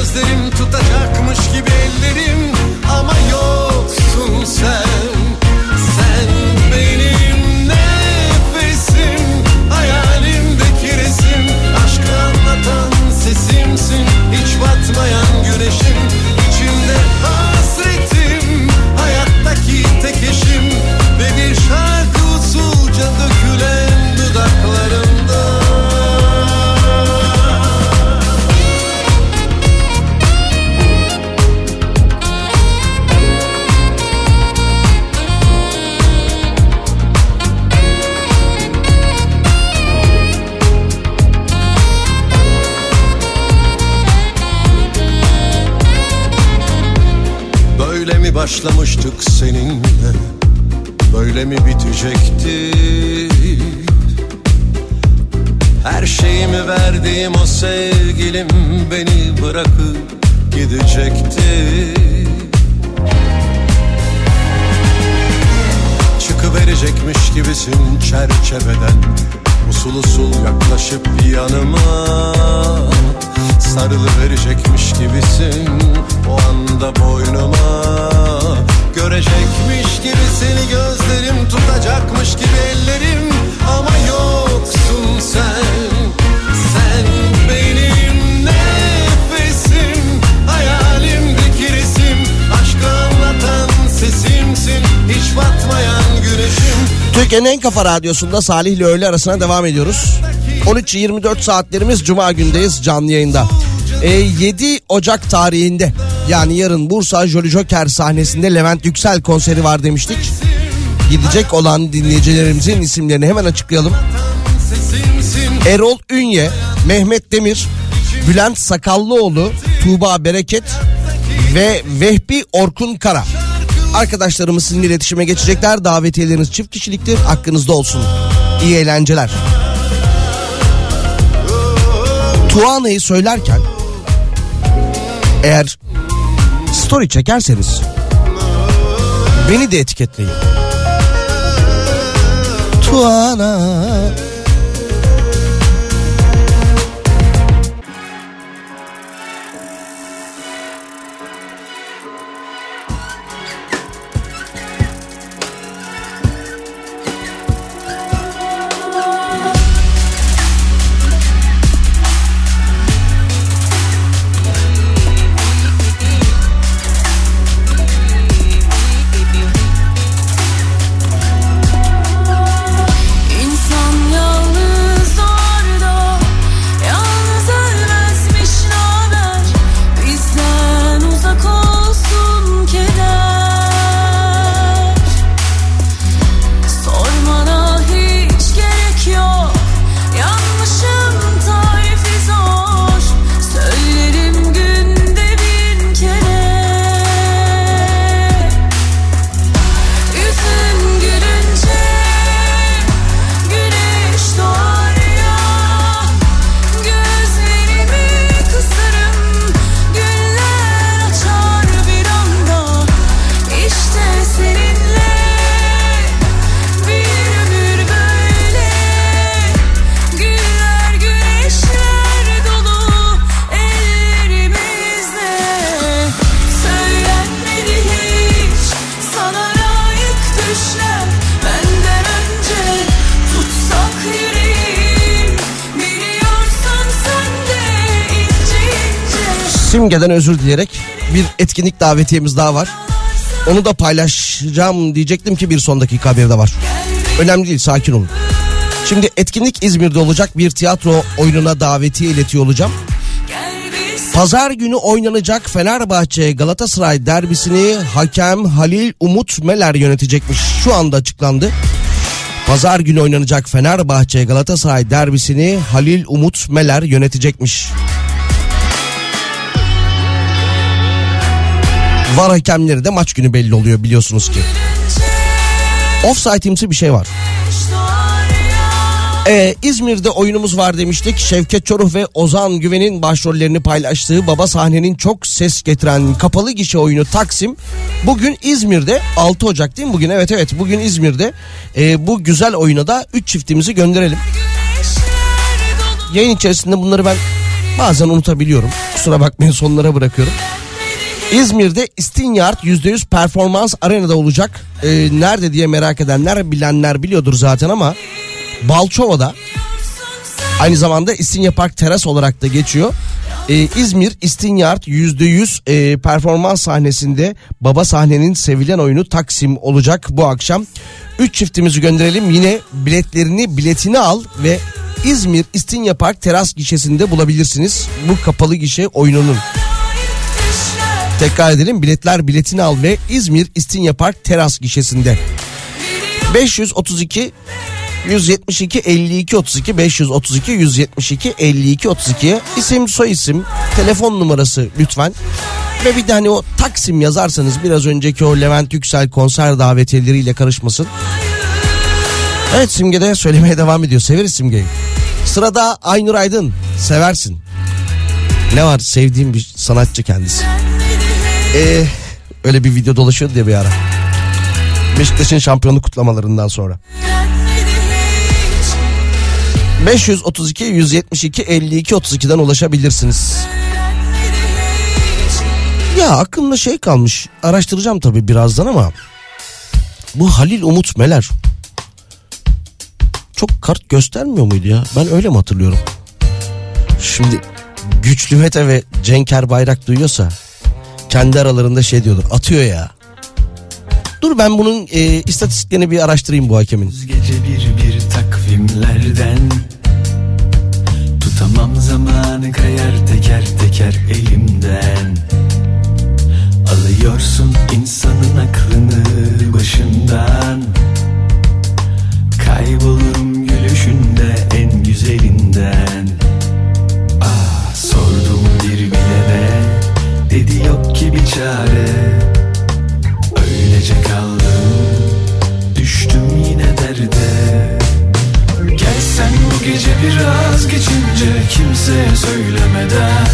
gözlerim yanıma Sarılıverecekmiş gibisin o anda boynuma. Görecekmiş gibi seni gözlerim tutacakmış gibi ellerim. Ama yoksun sen Türkiye'nin en kafa radyosunda Salih ile öğle arasına devam ediyoruz. 13-24 saatlerimiz Cuma gündeyiz canlı yayında. Ee, 7 Ocak tarihinde yani yarın Bursa Jolly Joker sahnesinde Levent Yüksel konseri var demiştik. Gidecek olan dinleyicilerimizin isimlerini hemen açıklayalım. Erol Ünye, Mehmet Demir, Bülent Sakallıoğlu, Tuğba Bereket ve Vehbi Orkun Kara. Arkadaşlarımız sizinle iletişime geçecekler. Davetiyeleriniz çift kişiliktir. Hakkınızda olsun. İyi eğlenceler. Tuana'yı söylerken eğer story çekerseniz beni de etiketleyin. Tuana Simge'den özür dileyerek bir etkinlik davetiyemiz daha var. Onu da paylaşacağım diyecektim ki bir son dakika haberi de var. Önemli değil sakin olun. Şimdi etkinlik İzmir'de olacak bir tiyatro oyununa davetiye iletiyor olacağım. Pazar günü oynanacak Fenerbahçe Galatasaray derbisini hakem Halil Umut Meler yönetecekmiş. Şu anda açıklandı. Pazar günü oynanacak Fenerbahçe Galatasaray derbisini Halil Umut Meler yönetecekmiş. Var hakemleri de maç günü belli oluyor biliyorsunuz ki. Offside'imsi bir şey var. Ee, İzmir'de oyunumuz var demiştik. Şevket Çoruh ve Ozan Güven'in başrollerini paylaştığı baba sahnenin çok ses getiren kapalı gişe oyunu Taksim. Bugün İzmir'de 6 Ocak değil mi bugün? Evet evet bugün İzmir'de. Ee, bu güzel oyuna da 3 çiftimizi gönderelim. Yayın içerisinde bunları ben bazen unutabiliyorum. Kusura bakmayın sonlara bırakıyorum. İzmir'de Stinyard %100 performans arenada olacak. Ee, nerede diye merak edenler bilenler biliyordur zaten ama Balçova'da aynı zamanda İstinye Park Teras olarak da geçiyor. Ee, İzmir İstinyard %100 e, performans sahnesinde baba sahnenin sevilen oyunu Taksim olacak bu akşam. 3 çiftimizi gönderelim yine biletlerini biletini al ve İzmir İstinye Park Teras gişesinde bulabilirsiniz bu kapalı gişe oyununun. Tekrar edelim biletler biletini al ve İzmir İstinye Park Teras gişesinde. 532 172 52 32 532 172 52 32'ye isim soy isim telefon numarası lütfen ve bir de hani o Taksim yazarsanız biraz önceki o Levent Yüksel konser davetiyeleriyle karışmasın. Evet Simge de söylemeye devam ediyor. Severiz Simge'yi. Sırada Aynur Aydın. Seversin. Ne var sevdiğim bir sanatçı kendisi. Ee, öyle bir video dolaşıyordu diye bir ara. Beşiktaş'ın şampiyonluk kutlamalarından sonra. 532 172 52 32'den ulaşabilirsiniz. Ya aklımda şey kalmış. Araştıracağım tabii birazdan ama bu Halil Umut Meler çok kart göstermiyor muydu ya? Ben öyle mi hatırlıyorum? Şimdi Güçlü Mete ve Cenker Bayrak duyuyorsa kendi aralarında şey diyordur. Atıyor ya. Dur ben bunun e, istatistiklerini bir araştırayım bu hakemin. Gece bir bir takvimlerden Tutamam zamanı kayar teker teker elimden Alıyorsun insanın aklını başından çare. Öylece kaldım Düştüm yine derde. Gelsen bu gece biraz geçince Kimseye söylemeden.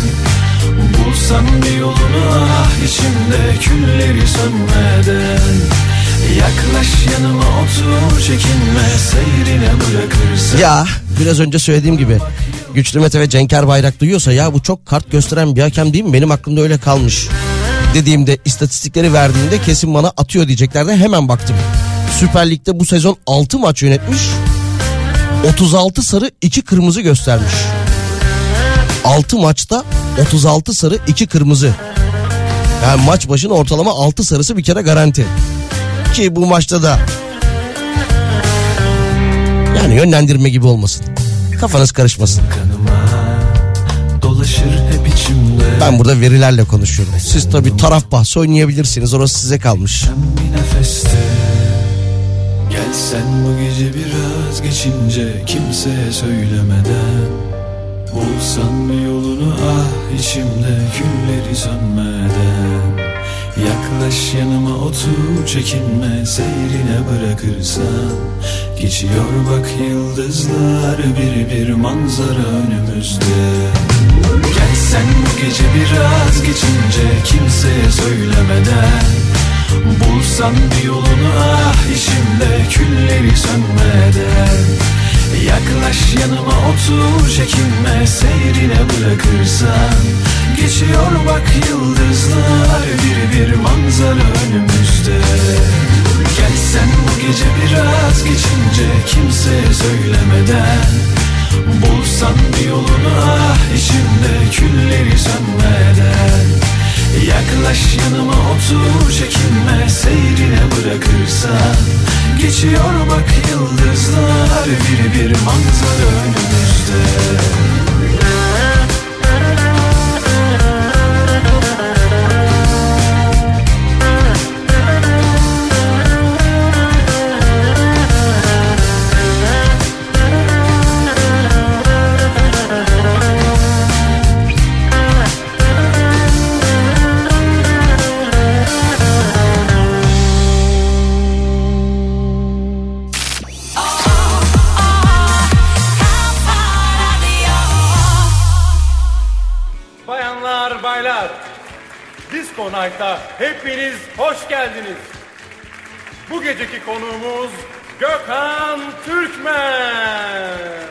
Bulsam bir yolunu ah içimde Külleri sönmeden. Yaklaş yanıma otur çekinme Seyrine bırakırsın. Ya biraz önce söylediğim gibi Güçlü Mete ve Cenker Bayrak duyuyorsa ya bu çok kart gösteren bir hakem değil mi? Benim aklımda öyle kalmış. Dediğimde istatistikleri verdiğimde kesin bana atıyor diyeceklerden hemen baktım. Süper Lig'de bu sezon 6 maç yönetmiş. 36 sarı 2 kırmızı göstermiş. 6 maçta 36 sarı 2 kırmızı. Yani maç başına ortalama 6 sarısı bir kere garanti. Ki bu maçta da yani yönlendirme gibi olmasın. Kafanız karışmasın. Dolaşır hep içimde Ben burada verilerle konuşuyorum. Siz tabii taraf bahsi oynayabilirsiniz. Orası size kalmış. Gelsen bu gece biraz geçince Kimseye söylemeden Bulsan bir yolunu ah içimde Külleri sönmeden Yaklaş yanıma otur çekinme Seyrine bırakırsan Geçiyor bak yıldızlar Bir bir manzara önümüzde Gelsen bu gece biraz geçince Kimseye söylemeden Bulsan bir yolunu ah içimde Külleri sönmeden Yaklaş yanıma otur çekinme Seyrine bırakırsan Geçiyor bak yıldızlar Bir bir manzara önümüzde Gelsen bu gece biraz geçince Kimseye söylemeden Bulsan bir yolunu ah Külleri sönmeden. Yaklaş yanıma otur çekinme Seyrine bırakırsan. Geçiyor bak yıldızlar Bir bir manzara önümüzde Night'a hepiniz hoş geldiniz. Bu geceki konuğumuz Gökhan Türkmen.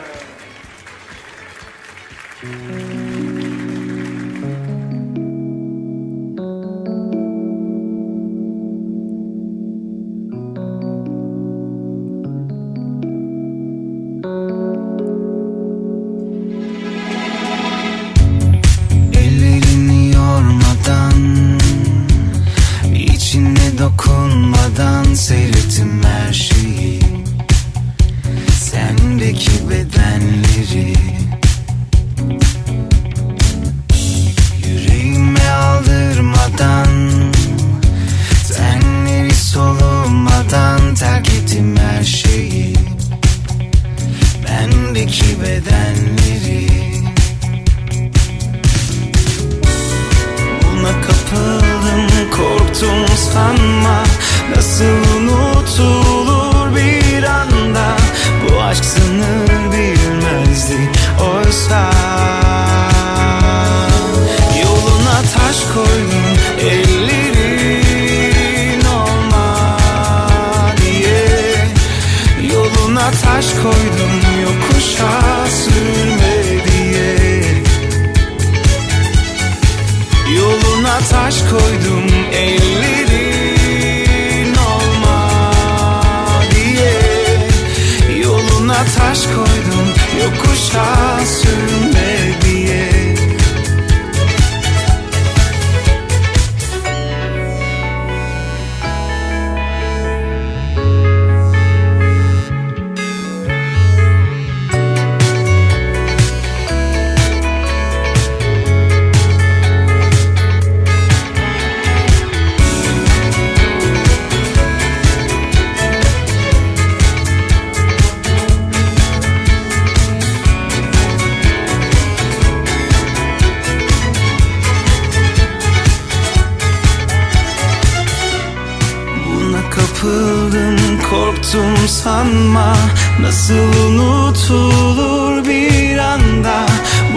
Sanma Nasıl unutulur bir anda?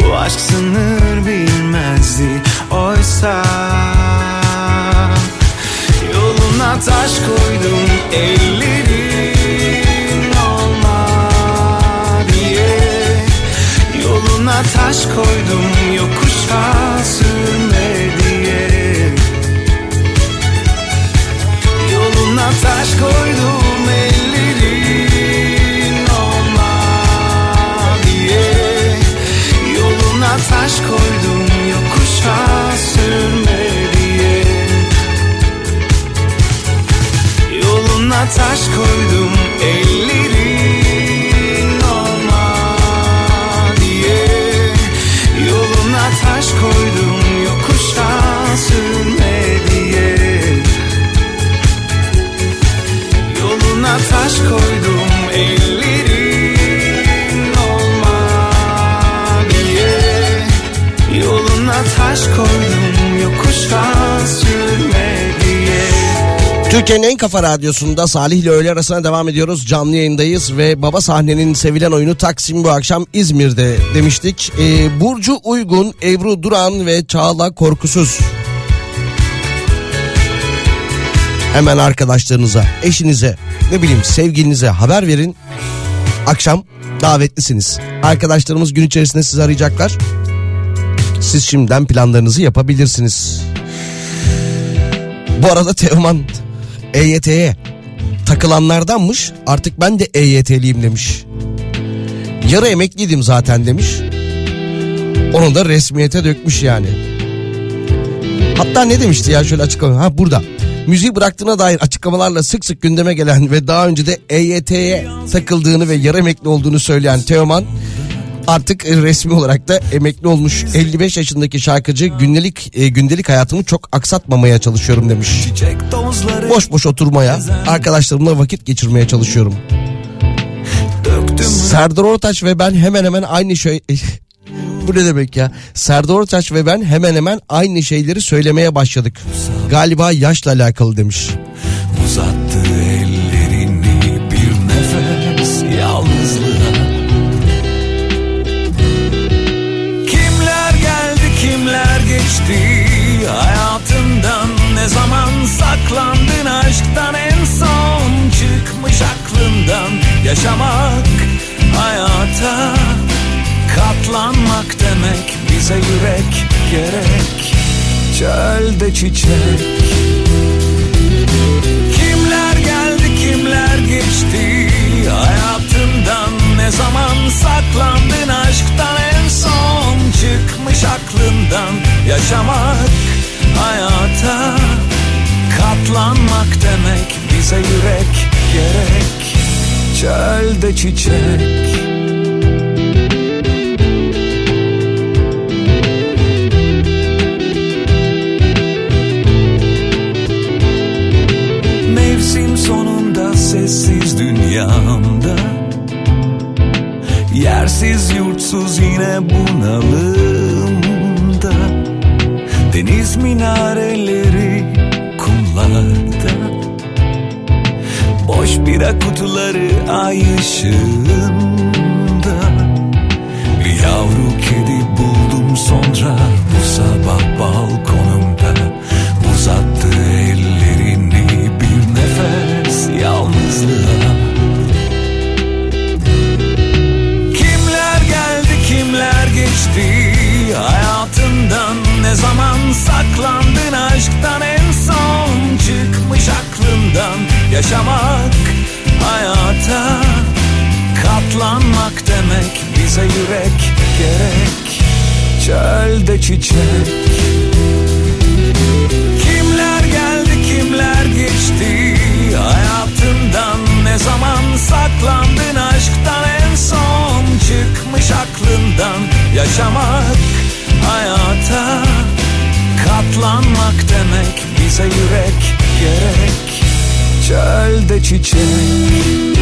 Bu aşk sınır bilmezdi oysa Yoluna taş koydum ellerin olma diye. Yoluna taş koydum yokuşa sürme diye. Yoluna taş koydum taş koydum Türkiye'nin en kafa radyosunda Salih ile öğle arasına devam ediyoruz. Canlı yayındayız ve baba sahnenin sevilen oyunu Taksim bu akşam İzmir'de demiştik. Ee, Burcu Uygun, Ebru Duran ve Çağla Korkusuz. Hemen arkadaşlarınıza, eşinize, ne bileyim sevgilinize haber verin. Akşam davetlisiniz. Arkadaşlarımız gün içerisinde sizi arayacaklar. Siz şimdiden planlarınızı yapabilirsiniz. Bu arada Teoman EYT'ye takılanlardanmış. Artık ben de EYT'liyim demiş. Yarı emekliydim zaten demiş. Onu da resmiyete dökmüş yani. Hatta ne demişti ya şöyle açıklama. Ha burada. Müziği bıraktığına dair açıklamalarla sık sık gündeme gelen ve daha önce de EYT'ye takıldığını ve yarı emekli olduğunu söyleyen Teoman artık resmi olarak da emekli olmuş 55 yaşındaki şarkıcı gündelik e, gündelik hayatımı çok aksatmamaya çalışıyorum demiş. Boş boş oturmaya, arkadaşlarımla vakit geçirmeye çalışıyorum. Serdar Ortaç ve ben hemen hemen aynı şey Bu ne demek ya? Serdar Ortaç ve ben hemen hemen aynı şeyleri söylemeye başladık. Galiba yaşla alakalı demiş. Uzattı Çölde çiçek. Kimler geldi kimler geçti? Hayatından ne zaman saklandın? Aşktan en son Çıkmış aklından. Yaşamak hayata Katlanmak demek. Bize yürek gerek. Çölde çiçek Yersiz yurtsuz yine bunalımda Deniz minareleri kumlarda. Boş bira kutuları ay ışığında saklandın aşktan en son. Çıkmış aklından yaşamak hayata. Katlanmak demek bize yürek gerek. Çölde çiçek. Kimler geldi kimler geçti? Hayatından ne zaman saklandın aşktan en son? Çıkmış aklından yaşamak hayata Katlanmak demek bize yürek gerek. Çölde çiçek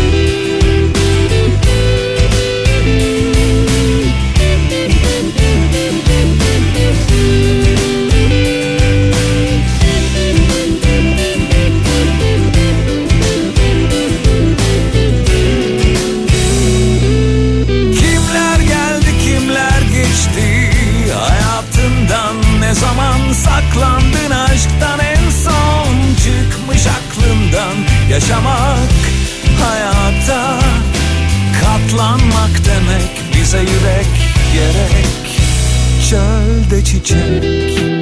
yaşamak hayata Katlanmak demek bize yürek gerek. Çölde çiçek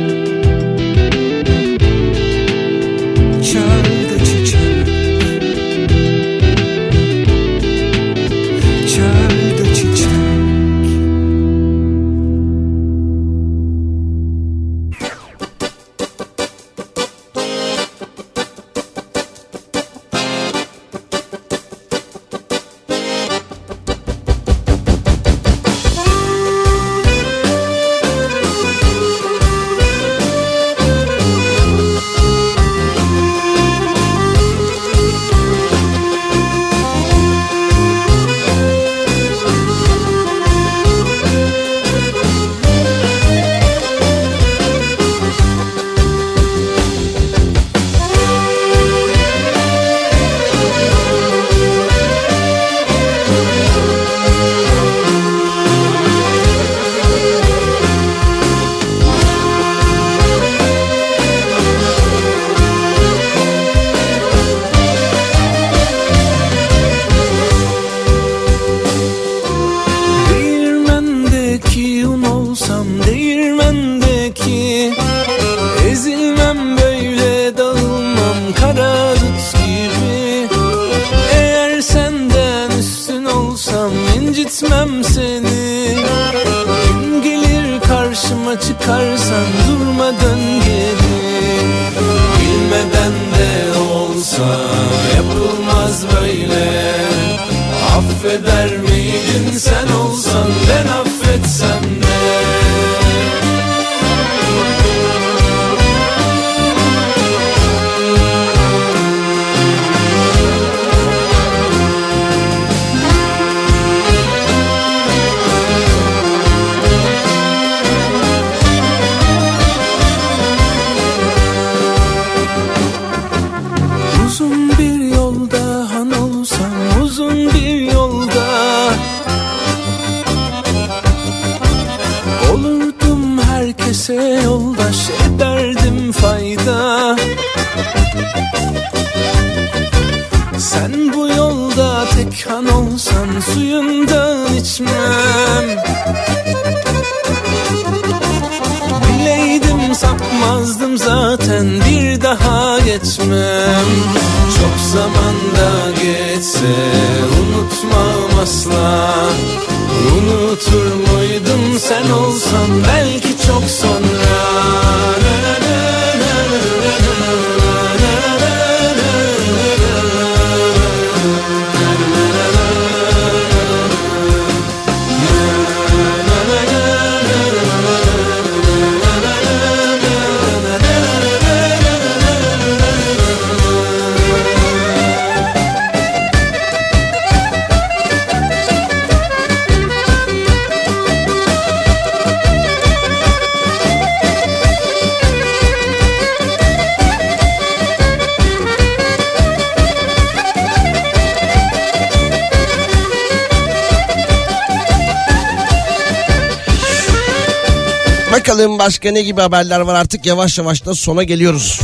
Bakalım başka ne gibi haberler var artık yavaş yavaş da sona geliyoruz.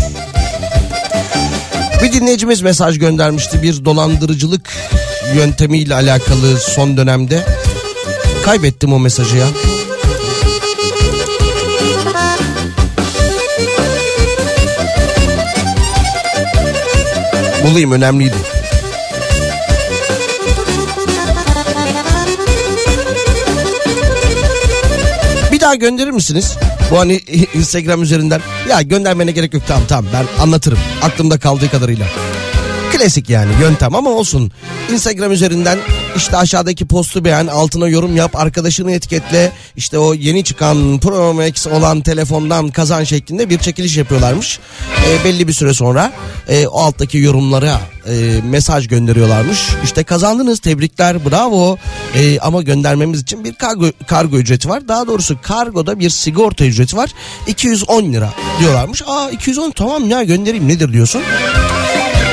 Bir dinleyicimiz mesaj göndermişti bir dolandırıcılık yöntemiyle alakalı son dönemde. Kaybettim o mesajı ya. Bulayım önemliydi. Bir daha gönderir misiniz? Bu hani Instagram üzerinden. Ya göndermene gerek yok tamam tamam ben anlatırım. Aklımda kaldığı kadarıyla. Klasik yani yöntem ama olsun. Instagram üzerinden işte aşağıdaki postu beğen, altına yorum yap, arkadaşını etiketle. İşte o yeni çıkan Pro Max olan telefondan kazan şeklinde bir çekiliş yapıyorlarmış. E, belli bir süre sonra e, o alttaki yorumlara e, mesaj gönderiyorlarmış. İşte kazandınız tebrikler bravo E, ama göndermemiz için bir kargo, kargo ücreti var. Daha doğrusu kargoda bir sigorta ücreti var. 210 lira diyorlarmış. Aa 210 tamam ya göndereyim nedir diyorsun.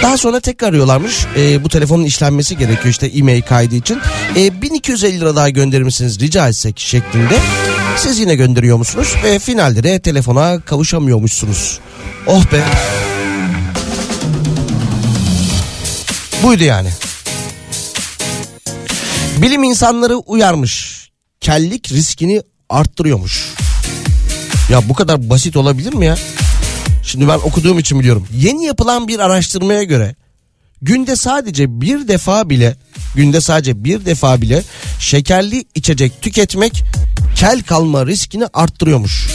Daha sonra tekrar arıyorlarmış. E, bu telefonun işlenmesi gerekiyor işte e-mail kaydı için. E, 1250 lira daha gönderir misiniz rica etsek şeklinde. Siz yine gönderiyor musunuz? Ve finalde de telefona kavuşamıyormuşsunuz. Oh be. Buydu yani. Bilim insanları uyarmış. Kellik riskini arttırıyormuş. Ya bu kadar basit olabilir mi ya? Şimdi ben okuduğum için biliyorum. Yeni yapılan bir araştırmaya göre günde sadece bir defa bile günde sadece bir defa bile şekerli içecek tüketmek kel kalma riskini arttırıyormuş.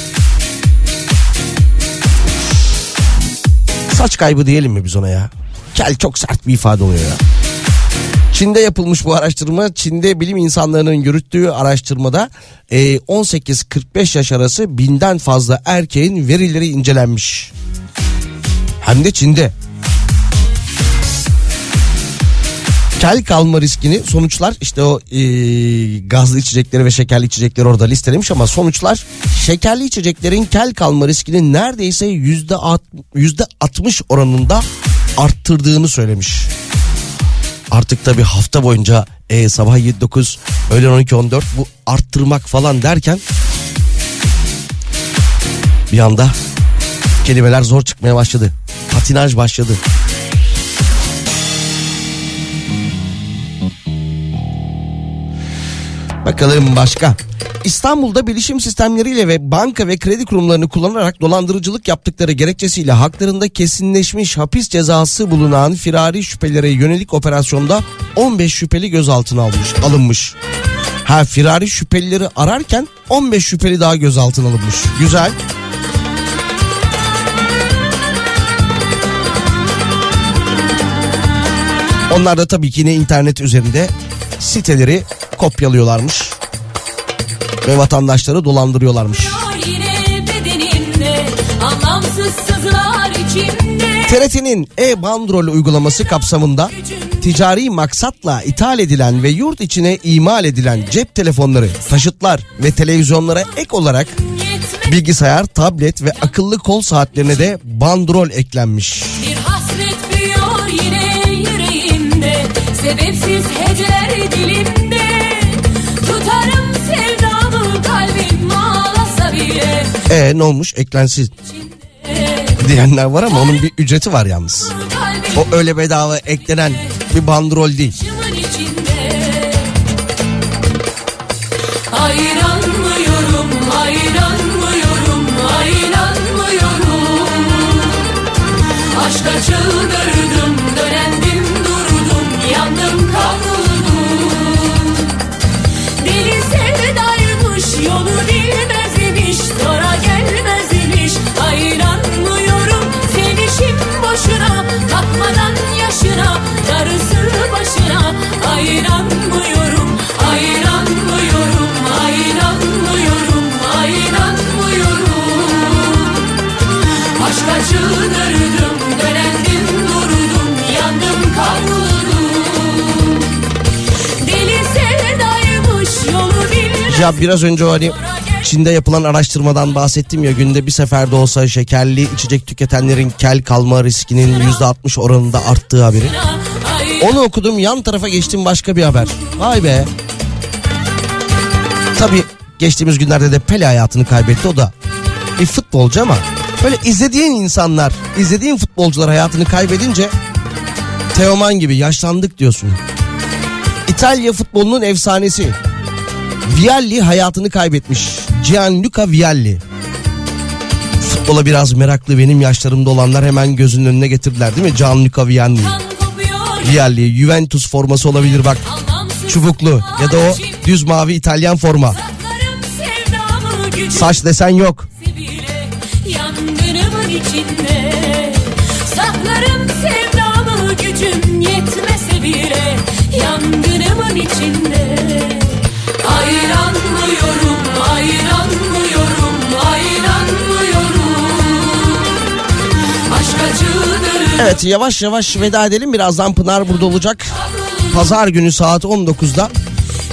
Saç kaybı diyelim mi biz ona ya? Kel çok sert bir ifade oluyor ya. Çin'de yapılmış bu araştırma. Çin'de bilim insanlarının yürüttüğü araştırmada 18-45 yaş arası binden fazla erkeğin verileri incelenmiş. Hem de Çin'de. Kel kalma riskini sonuçlar işte o e, gazlı içecekleri ve şekerli içecekleri orada listelemiş ama sonuçlar şekerli içeceklerin kel kalma riskini neredeyse yüzde yüzde 60 oranında arttırdığını söylemiş. Artık tabi hafta boyunca e, sabah 7-9 öğlen 12-14 bu arttırmak falan derken bir anda kelimeler zor çıkmaya başladı. Patinaj başladı. Bakalım başka. İstanbul'da bilişim sistemleriyle ve banka ve kredi kurumlarını kullanarak dolandırıcılık yaptıkları gerekçesiyle haklarında kesinleşmiş hapis cezası bulunan firari şüphelere yönelik operasyonda 15 şüpheli gözaltına almış, alınmış. Ha firari şüphelileri ararken 15 şüpheli daha gözaltına alınmış. Güzel. Onlar da tabii ki yine internet üzerinde siteleri kopyalıyorlarmış ve vatandaşları dolandırıyorlarmış. TRT'nin e-bandrol uygulaması kapsamında ticari maksatla ithal edilen ve yurt içine imal edilen cep telefonları, taşıtlar ve televizyonlara ek olarak bilgisayar, tablet ve akıllı kol saatlerine de bandrol eklenmiş. Bir hasret büyüyor yine yüreğimde Sebepsiz heceler dilimde e ne olmuş? Eklensiz diyenler var ama onun bir ücreti var yalnız. O öyle bedava eklenen bir bandrol değil. Ayranmıyorum, ayranmıyorum, ayranmıyorum. Aşka çığlık Ya biraz önce hani Çin'de yapılan araştırmadan bahsettim ya günde bir seferde olsa şekerli içecek tüketenlerin kel kalma riskinin %60 oranında arttığı haberi. Onu okudum yan tarafa geçtim başka bir haber. Vay be. Tabii geçtiğimiz günlerde de Pele hayatını kaybetti o da bir futbolcu ama böyle izlediğin insanlar, izlediğin futbolcular hayatını kaybedince Teoman gibi yaşlandık diyorsun. İtalya futbolunun efsanesi Vialli hayatını kaybetmiş. Gianluca Vialli. Futbola biraz meraklı benim yaşlarımda olanlar hemen gözünün önüne getirdiler değil mi? Gianluca Vialli. Vialli Juventus forması olabilir bak. Çubuklu ya da o düz mavi İtalyan forma. Saç desen yok. Saklarım sevdamı gücüm yetmese bile Yangınımın içinde Evet yavaş yavaş veda edelim. Birazdan Pınar burada olacak. Pazar günü saat 19'da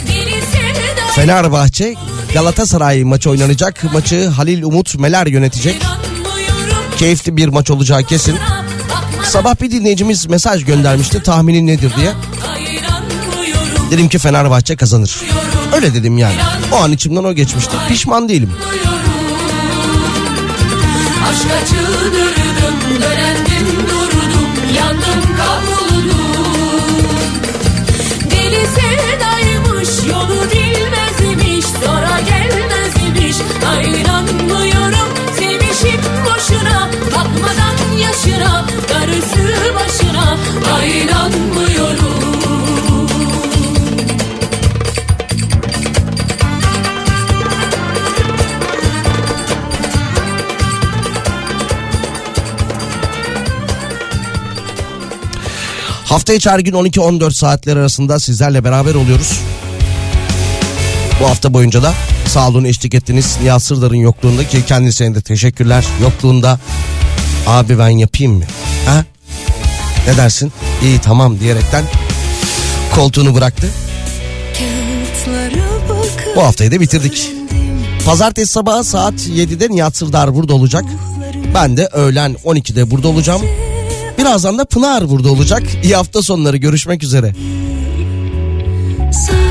Deli sevda Fenerbahçe Galatasaray maçı oynanacak. Maçı Halil Umut Meler yönetecek. Keyifli bir maç olacağı kesin. Sabah bir dinleyicimiz mesaj göndermişti tahminin nedir diye. Dedim ki Fenerbahçe kazanır. Öyle dedim yani. O an içimden o geçmişti. Pişman değilim. Aşka çıldırdım, Hafta içi her gün 12-14 saatler arasında sizlerle beraber oluyoruz. Bu hafta boyunca da sağ olun eşlik ettiniz. Nihat Sırdar'ın yokluğunda ki kendisine de teşekkürler. Yokluğunda abi ben yapayım mı? Ha? Ne dersin? İyi tamam diyerekten koltuğunu bıraktı. Bu haftayı da bitirdik. Pazartesi sabahı saat 7'de Nihat Sırdar burada olacak. Ben de öğlen 12'de burada olacağım. Birazdan da Pınar burada olacak. İyi hafta sonları görüşmek üzere. Sen